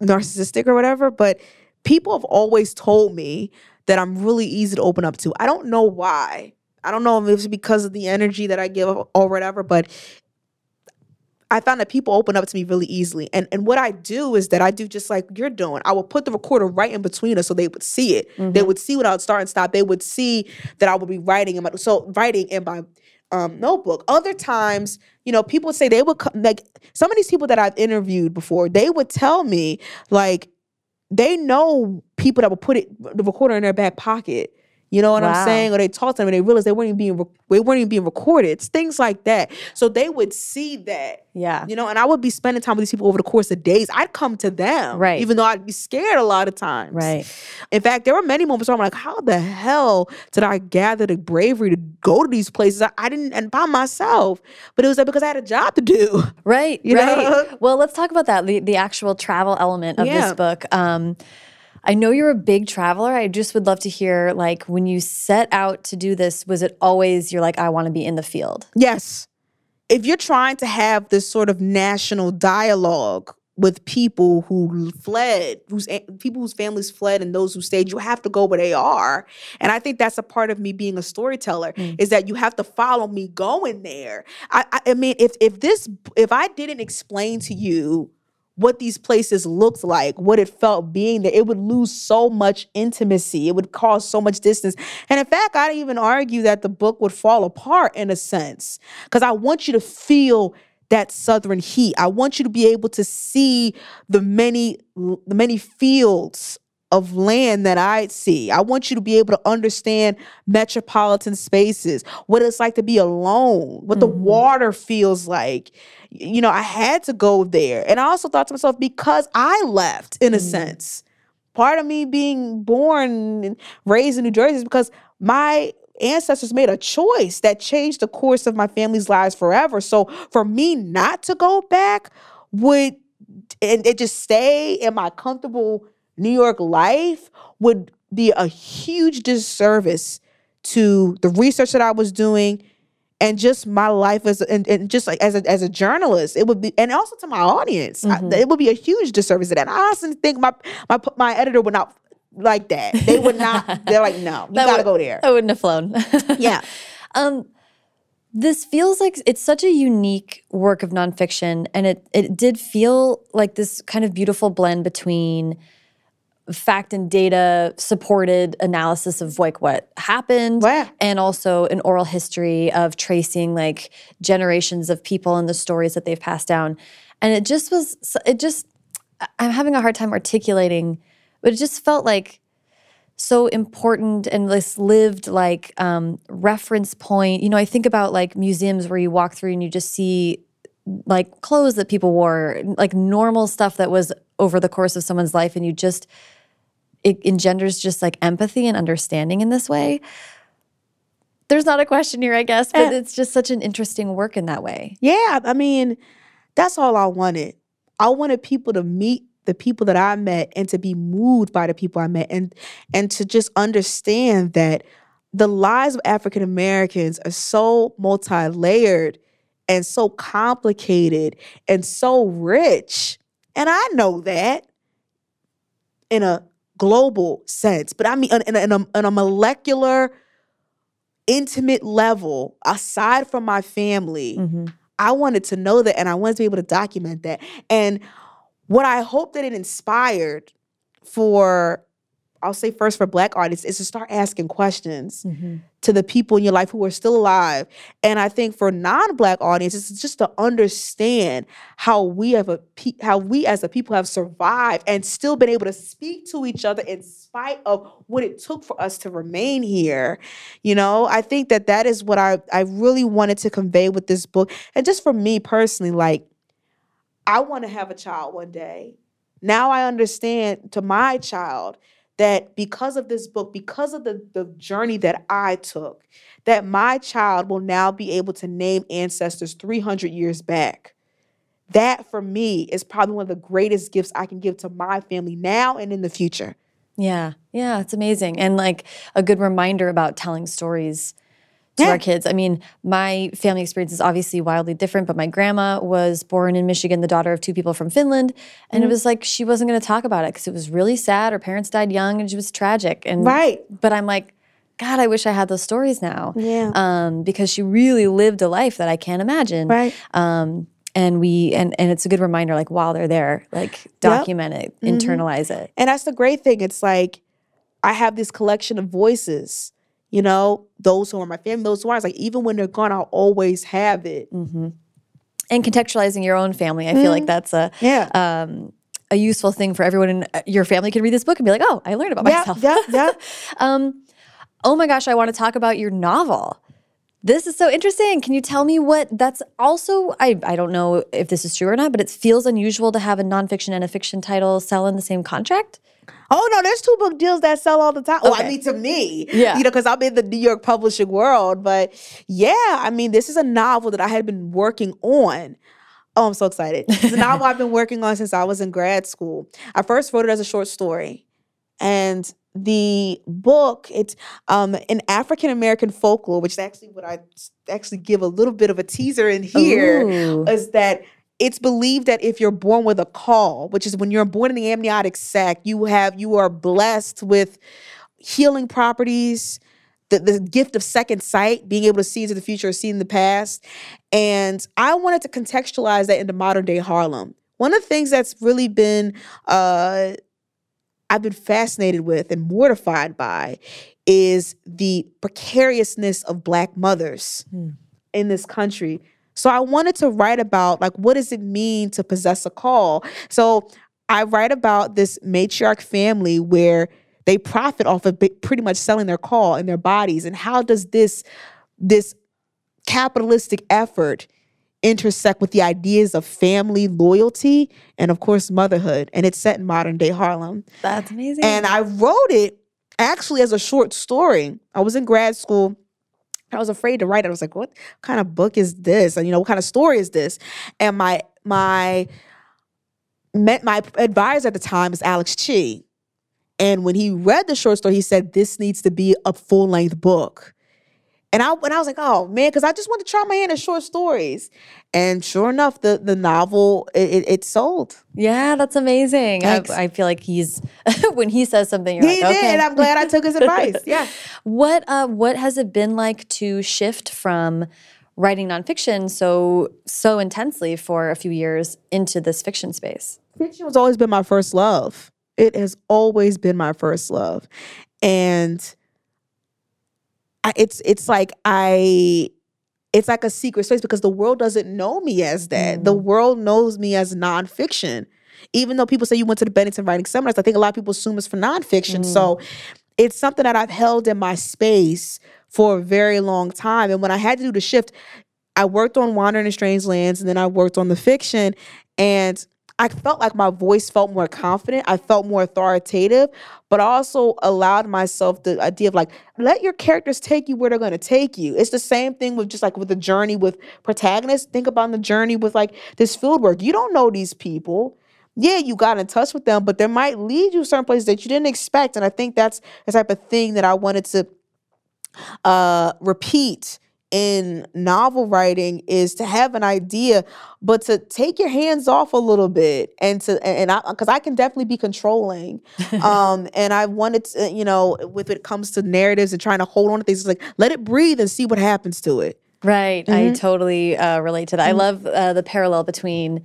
narcissistic or whatever, but people have always told me that I'm really easy to open up to. I don't know why. I don't know if it's because of the energy that I give or whatever, but I found that people open up to me really easily. And and what I do is that I do just like you're doing. I will put the recorder right in between us so they would see it. They would see when I would start and stop. They would see that I would be writing in my so writing in my um, notebook. Other times, you know, people say they would come like some of these people that I've interviewed before, they would tell me like they know people that would put it the recorder in their back pocket. You know what Wow. I'm saying? Or they talked to them and they realized they weren't even being re- they weren't even being recorded. It's things like that. So they would see that. Yeah. You know, and I would be spending time with these people over the course of days. I'd come to them. Right. Even though I'd be scared a lot of times. Right. In fact, there were many moments where I'm like, how the hell did I gather the bravery to go to these places? I, I didn't and by myself. But it was like because I had a job to do. Right, You right. know? Well, let's talk about that the, the actual travel element of Yeah. this book. Um, I know you're a big traveler. I just would love to hear, like, when you set out to do this, was it always you're like, I want to be in the field? Yes. If you're trying to have this sort of national dialogue with people who fled, whose people whose families fled and those who stayed, you have to go where they are. And I think that's a part of me being a storyteller mm. is that you have to follow me going there. I, I, I mean, if if this if I didn't explain to you what these places looked like, what it felt being there, it would lose so much intimacy. It would cause so much distance. And in fact, I'd even argue that the book would fall apart in a sense because I want you to feel that southern heat. I want you to be able to see the many the many fields of land that I see. I want you to be able to understand metropolitan spaces, what it's like to be alone, what the Mhm. water feels like. You know, I had to go there. And I also thought to myself, because I left, in a Mhm. sense, part of me being born and raised in New Jersey is because my ancestors made a choice that changed the course of my family's lives forever. So for me not to go back would and, it just stay in my comfortable New York life would be a huge disservice to the research that I was doing and just my life as a- and, and just like as a as a journalist it would be and also to my audience I- Mhm. it would be a huge disservice to that. I honestly think my my my editor would not like that. They would not. They're like, no, you That gotta would- go there. I wouldn't have flown. Yeah. Um, this feels like it's such a unique work of nonfiction, and it it did feel like this kind of beautiful blend between fact and data supported analysis of like what happened Wow. and also an oral history of tracing like generations of people and the stories that they've passed down and it just was it just i'm having a hard time articulating but it just felt like so important and this lived like um, reference point you know i think about like museums where you walk through and you just see like clothes that people wore like normal stuff that was over the course of someone's life and you just it engenders just like empathy and understanding in this way there's not a question here i guess but Eh. it's just such an interesting work in that way Yeah, I mean, that's all I wanted. I wanted people to meet the people that I met and to be moved by the people I met and and to just understand that the lives of African Americans are so multi-layered and so complicated and so rich. And I know that in a global sense, but I mean in a, in a, in a molecular intimate level aside from my family Mhm. I wanted to know that and I wanted to be able to document that. And what I hope that it inspired for, I'll say first for Black artists, is to start asking questions Mhm. to the people in your life who are still alive. And I think for non-Black audiences, it's just to understand how we have a pe- how we as a people have survived and still been able to speak to each other in spite of what it took for us to remain here. You know, I think that that is what I I really wanted to convey with this book. And just for me personally, like I want to have a child one day. Now I understand to my child that because of this book, because of the, the journey that I took, that my child will now be able to name ancestors 300 years back. That for me is probably one of the greatest gifts I can give to my family now and in the future. Yeah, yeah, it's amazing. And like a good reminder about telling stories to Yeah. our kids. I mean, my family experience is obviously wildly different, but my grandma was born in Michigan, the daughter of two people from Finland. And Mm-hmm. it was like she wasn't going to talk about it because it was really sad. Her parents died young and it was tragic. And Right. but I'm like, God, I wish I had those stories now. Yeah. Um, because she really lived a life that I can't imagine. Right. Um, and we and and it's a good reminder, like while they're there, like document it, Mm-hmm. internalize it. And that's the great thing. It's like I have this collection of voices, you know, those who are my family, those who aren't. It's like even when they're gone, I'll always have it. Mm. and contextualizing your own family. I feel like that's a Yeah. um, a useful thing for everyone in uh, your family can read this book and be like, oh, I learned about Yeah, myself. yeah, yeah. um, oh my gosh, I want to talk about your novel. This is so interesting. Can you tell me what that's also? I, I don't know if this is true or not, but it feels unusual to have a nonfiction and a fiction title sell in the same contract. Oh no, there's two book deals that sell all the time. Well, I mean to me, Yeah. you know, because I'm in the New York publishing world. But yeah, I mean, this is a novel that I had been working on. Oh, I'm so excited! It's a novel I've been working on since I was in grad school. I first wrote it as a short story, and the book it's um in African American folklore, which is actually what i actually give a little bit of a teaser in here Ooh. is that it's believed that if you're born with a caul, which is when you're born in the amniotic sac, you have you are blessed with healing properties, the, the gift of second sight, being able to see into the future or see in the past. And I wanted to contextualize that into modern day Harlem. One of the things that's really been uh I've been fascinated with and mortified by is the precariousness of black mothers Hmm. in this country So I wanted to write about like what does it mean to possess a caul? So I write about this matriarch family where they profit off of pretty much selling their caul and their bodies and how does this this capitalistic effort intersect with the ideas of family loyalty and of course motherhood and it's set in modern day Harlem. That's amazing. And I wrote it actually as a short story. I was in grad school I was afraid to write it. I was like, what kind of book is this? And you know, what kind of story is this? And my my my advisor at the time is Alex Chee. And when he read the short story, he said, This needs to be a full length book. And I and I was like, oh man, because I just want to try my hand at short stories. And sure enough, the the novel it, it, it sold. Yeah, that's amazing. I, I, feel like he's when he says something, you're he like, did. Okay. I'm glad I took his advice. Yeah. What uh, what has it been like to shift from writing nonfiction so so intensely for a few years into this fiction space? Fiction has always been my first love. It has always been my first love, and I, it's it's like I it's like a secret space because the world doesn't know me as that. Mm. The world knows me as nonfiction. Even though people say you went to the Bennington Writing Seminars, I think a lot of people assume it's for nonfiction. Mm. So it's something that I've held in my space for a very long time. And when I had to do the shift, I worked on Wandering in Strange Lands and then I worked on the fiction. And I felt like my voice felt more confident. I felt more authoritative, but I also allowed myself the idea of like, let your characters take you where they're going to take you. It's the same thing with just like with the journey with protagonists. Think about the journey with like this field work. You don't know these people. Yeah, you got in touch with them, but they might lead you certain places that you didn't expect. And I think that's the type of thing that I wanted to uh, repeat in novel writing is to have an idea but to take your hands off a little bit and to and I because I can definitely be controlling um and I wanted to you know with it comes to narratives and trying to hold on to things like let it breathe and see what happens to it right mm-hmm. I totally uh, relate to that mm-hmm. I love uh, the parallel between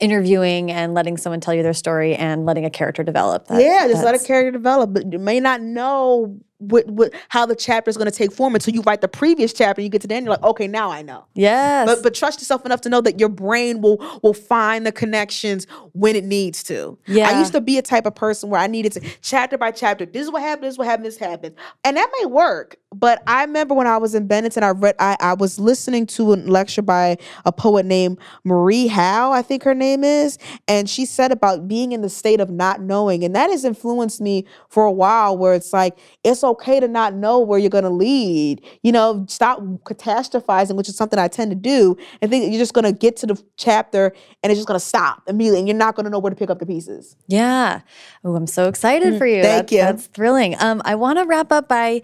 interviewing and letting someone tell you their story and letting a character develop that, yeah just let a character develop but you may not know what, what, how the chapter is going to take form until you write the previous chapter and you get to the end you're like okay now i know. Yes. But but trust yourself enough to know that your brain will will find the connections when it needs to. Yeah. i used to be a type of person where i needed to chapter by chapter this is what happened this is what happened this happened. And that may work but i remember when i was in Bennington i read i, I was listening to a lecture by a poet named marie howe i think her name is and she said about being in the state of not knowing and that has influenced me for a while where it's like it's okay to not know where you're going to lead. You know, stop catastrophizing, which is something I tend to do, and think you're just going to get to the chapter and it's just going to stop immediately, and you're not going to know where to pick up the pieces. Yeah. Oh, I'm so excited mm, for you. Thank that's, you. That's thrilling. Um, I want to wrap up by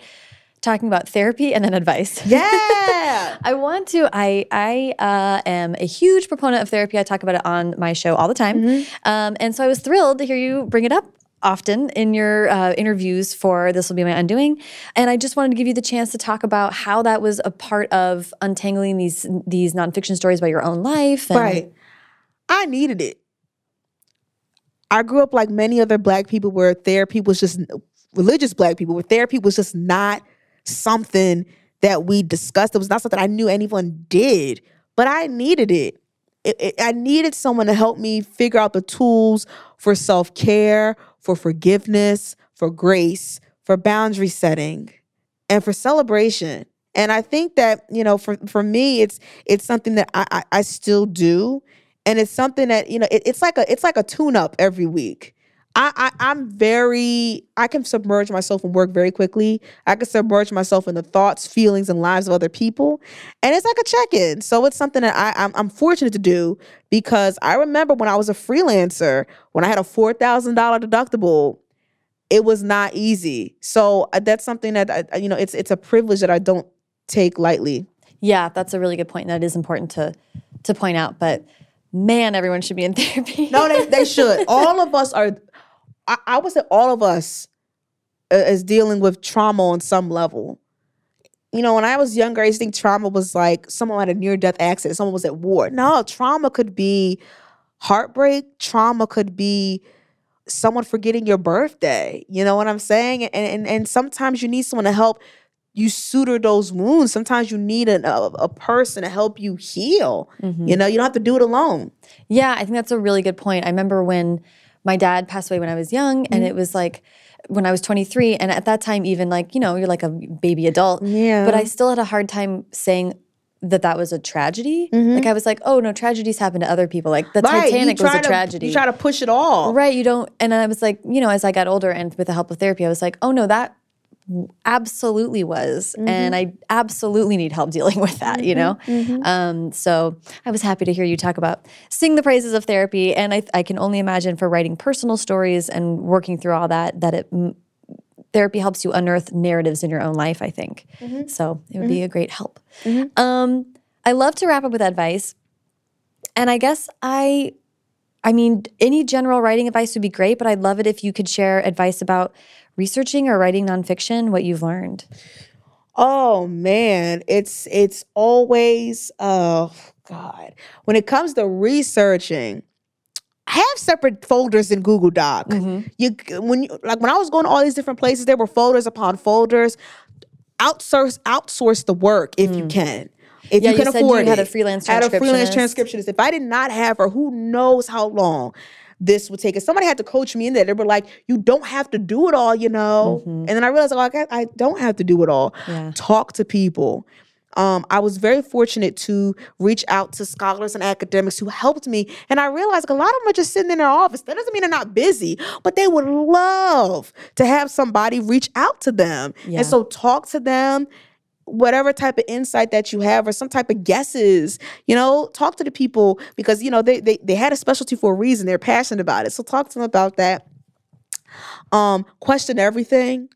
talking about therapy and then advice. Yeah. I want to I I uh, am a huge proponent of therapy. I talk about it on my show all the time. Mm-hmm. Um, and so I was thrilled to hear you bring it up often in your uh, interviews for This Will Be My Undoing. And I just wanted to give you the chance to talk about how that was a part of untangling these these nonfiction stories about your own life. right. I needed it. I grew up like many other black people where therapy was just religious black people, where therapy was just not something that we discussed. It was not something I knew anyone did, but I needed it. It, it, I needed someone to help me figure out the tools for self care, for forgiveness, for grace, for boundary setting, and for celebration. And I think that, you know, for, for me, it's it's something that I, I, I still do. And it's something that, you know, it, it's like a it's like a tune-up every week. I, I I'm very I can submerge myself in work very quickly. I can submerge myself in the thoughts, feelings, and lives of other people, and it's like a check-in. So it's something that I I'm, I'm fortunate to do because I remember when I was a freelancer, when I had a four thousand dollar deductible, it was not easy. So uh, that's something that I, you know it's it's a privilege that I don't take lightly. Yeah, that's a really good point. That is important to to point out, but man, everyone should be in therapy. no, they, they should. All of us are I, I would say all of us uh, is dealing with trauma on some level. You know, when I was younger, I used to think trauma was like someone had a near death accident, someone was at war. No, trauma could be heartbreak, trauma could be someone forgetting your birthday. You know what I'm saying? And and, and sometimes you need someone to help you suture those wounds. Sometimes you need a, a, a person to help you heal. Mm-hmm. You know, you don't have to do it alone. Yeah, I think that's a really good point. I remember when my dad passed away when I was young, and it was like when I was 23, and at that time, even like, you know, you're like a baby adult. Yeah. But I still had a hard time saying that that was a tragedy. Like I was like, oh no, tragedies happen to other people. Like the Mm-hmm. Right, Titanic was a to- tragedy. You try to push it all. Right. You don't. And I was like, you know, as I got older and with the help of therapy, I was like, oh no, that absolutely was. And mm-hmm. I absolutely need help dealing with that, you mm-hmm. know? Mm-hmm. Um, so I was happy to hear you talk about sing the praises of therapy. And I, I can only imagine for writing personal stories and working through all that, that it, therapy helps you unearth narratives in your own life, I think. So it would be a great help. Um, I love to wrap up with advice. And I guess I I mean, any general writing advice would be great, but I'd love it if you could share advice about researching or writing nonfiction, what you've learned. Oh man, it's it's always oh god. When it comes to researching, have separate folders in Google Doc. Mm-hmm. You when you like when I was going to all these different places, there were folders upon folders. Outsource outsource the work if you mm. can. If Yeah, you you can you afford had a it. freelance Had a freelance transcriptionist. transcriptionist. If I did not have her, who knows how long this would take. If somebody had to coach me in there, they were like, "You don't have to do it all," you know. And then I realized, like, I, I don't have to do it all. Yeah. Talk to people. Um, I was very fortunate to reach out to scholars and academics who helped me, and I realized like, a lot of them are just sitting in their office. That doesn't mean they're not busy, but they would love to have somebody reach out to them. Yeah. And so, talk to them whatever type of insight that you have or some type of guesses you know talk to the people because you know they, they they had a specialty for a reason. They're passionate about it. So talk to them about that. Um question everything.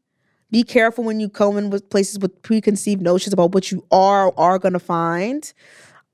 Be careful when you come in with places with preconceived notions about what you are or are going to find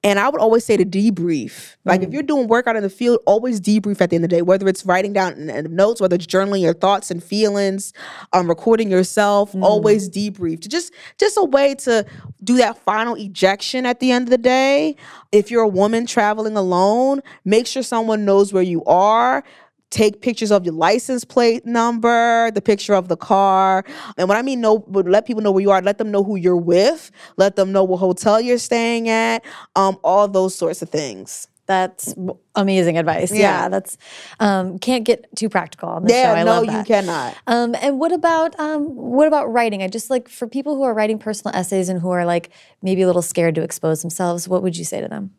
and I would always say to debrief. Like if you're doing work out in the field, always debrief at the end of the day, whether it's writing down notes, whether it's journaling your thoughts and feelings, um, recording yourself, always debrief. Just just a way to do that final ejection at the end of the day. If you're a woman traveling alone, make sure someone knows where you are take pictures of your license plate number, the picture of the car. And when I mean know, but let people know where you are, let them know who you're with, let them know what hotel you're staying at, um, all those sorts of things. That's amazing advice. Yeah, Yeah. that's um, can't get too practical on this Yeah, show. I no, love you cannot. Um, and what about um, what about writing? I just like for people who are writing personal essays and who are like maybe a little scared to expose themselves. What would you say to them?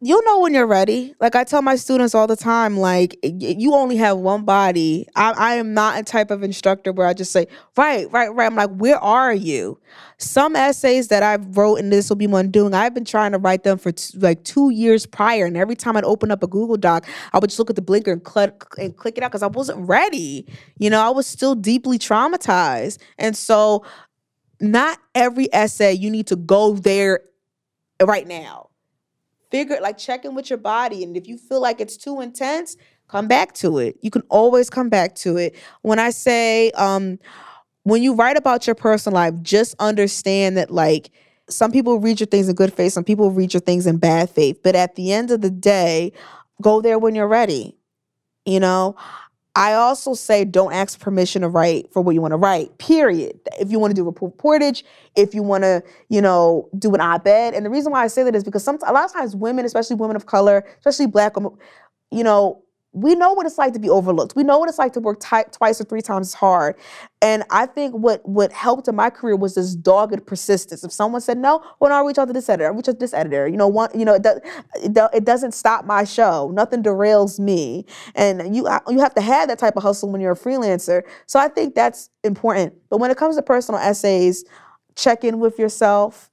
You'll know when you're ready. Like I tell my students all the time, like you only have one body. I, I am not a type of instructor where I just say, right, right, right. I'm like, where are you? Some essays that I've wrote, and this will be my undoing. I've been trying to write them for t- like two years prior, and every time I'd open up a Google Doc, I would just look at the blinker and click and click it out because I wasn't ready. You know, I was still deeply traumatized, and so not every essay you need to go there right now figure like check in with your body and if you feel like it's too intense come back to it. You can always come back to it. When i say um when you write about your personal life just understand that like some people read your things in good faith some people read your things in bad faith but at the end of the day go there when you're ready you know I also say don't ask permission to write for what you want to write. Period. If you want to do a reportage, if you want to, you know, do an op-ed, and the reason why I say that is because some a lot of times women, especially women of color, especially black, women, you know, we know what it's like to be overlooked. We know what it's like to work twice or three times hard. And I think what what helped in my career was this dogged persistence. If someone said no, well, I'll reach out to this editor. I'll reach out to this editor. You know, one, you know, it, does, it, do- it doesn't stop my show. Nothing derails me. And you uh, you have to have that type of hustle when you're a freelancer. So I think that's important. But when it comes to personal essays, check in with yourself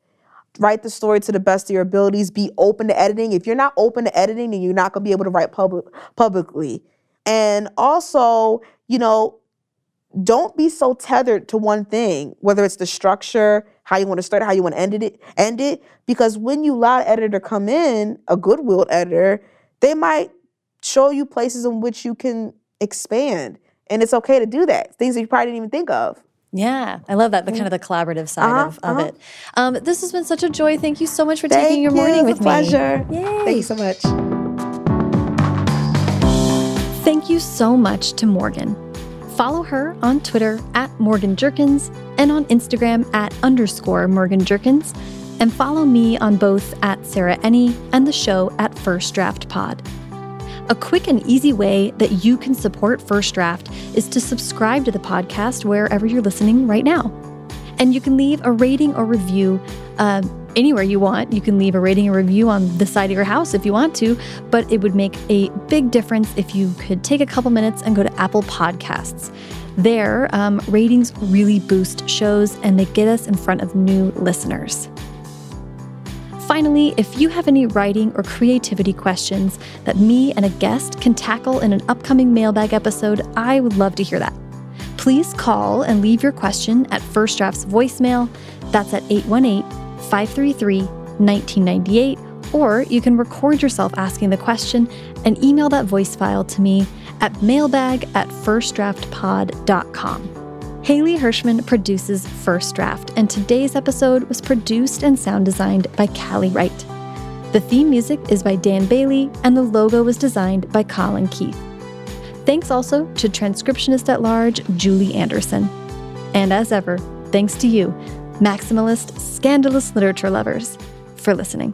write the story to the best of your abilities be open to editing. If you're not open to editing then you're not going to be able to write public publicly. And also you know don't be so tethered to one thing whether it's the structure how you want to start how you want to end it end it because when you allow an editor come in a goodwill editor they might show you places in which you can expand and it's okay to do that things that you probably didn't even think of Yeah, I love that the kind of the collaborative side Uh-huh, of, of uh-huh. it. Um, this has been such a joy. Thank you so much for Thank taking your you. morning It's with a pleasure me. Yay. thank you so much Thank you so much to Morgan. Follow her on Twitter at Morgan Jerkins and on Instagram at underscore Morgan Jerkins. And follow me on both at Sarah Enni and the show at First Draft Pod. A quick and easy way that you can support First Draft is to subscribe to the podcast wherever you're listening right now. And you can leave a rating or review. Uh, anywhere you want. You can leave a rating or review on the side of your house if you want to, but it would make a big difference if you could take a couple minutes and go to Apple Podcasts. There, um, ratings really boost shows and they get us in front of new listeners. Finally, if you have any writing or creativity questions that me and a guest can tackle in an upcoming mailbag episode, I would love to hear that. Please call and leave your question at First Draft's voicemail. That's at 818 533 1998, or you can record yourself asking the question and email that voice file to me at mailbag at firstdraftpod.com. Haley Hirschman produces First Draft, and today's episode was produced and sound designed by Callie Wright. The theme music is by Dan Bailey, and the logo was designed by Colin Keith. Thanks also to transcriptionist at large Julie Anderson. And as ever, thanks to you maximalist, scandalous literature lovers, for listening.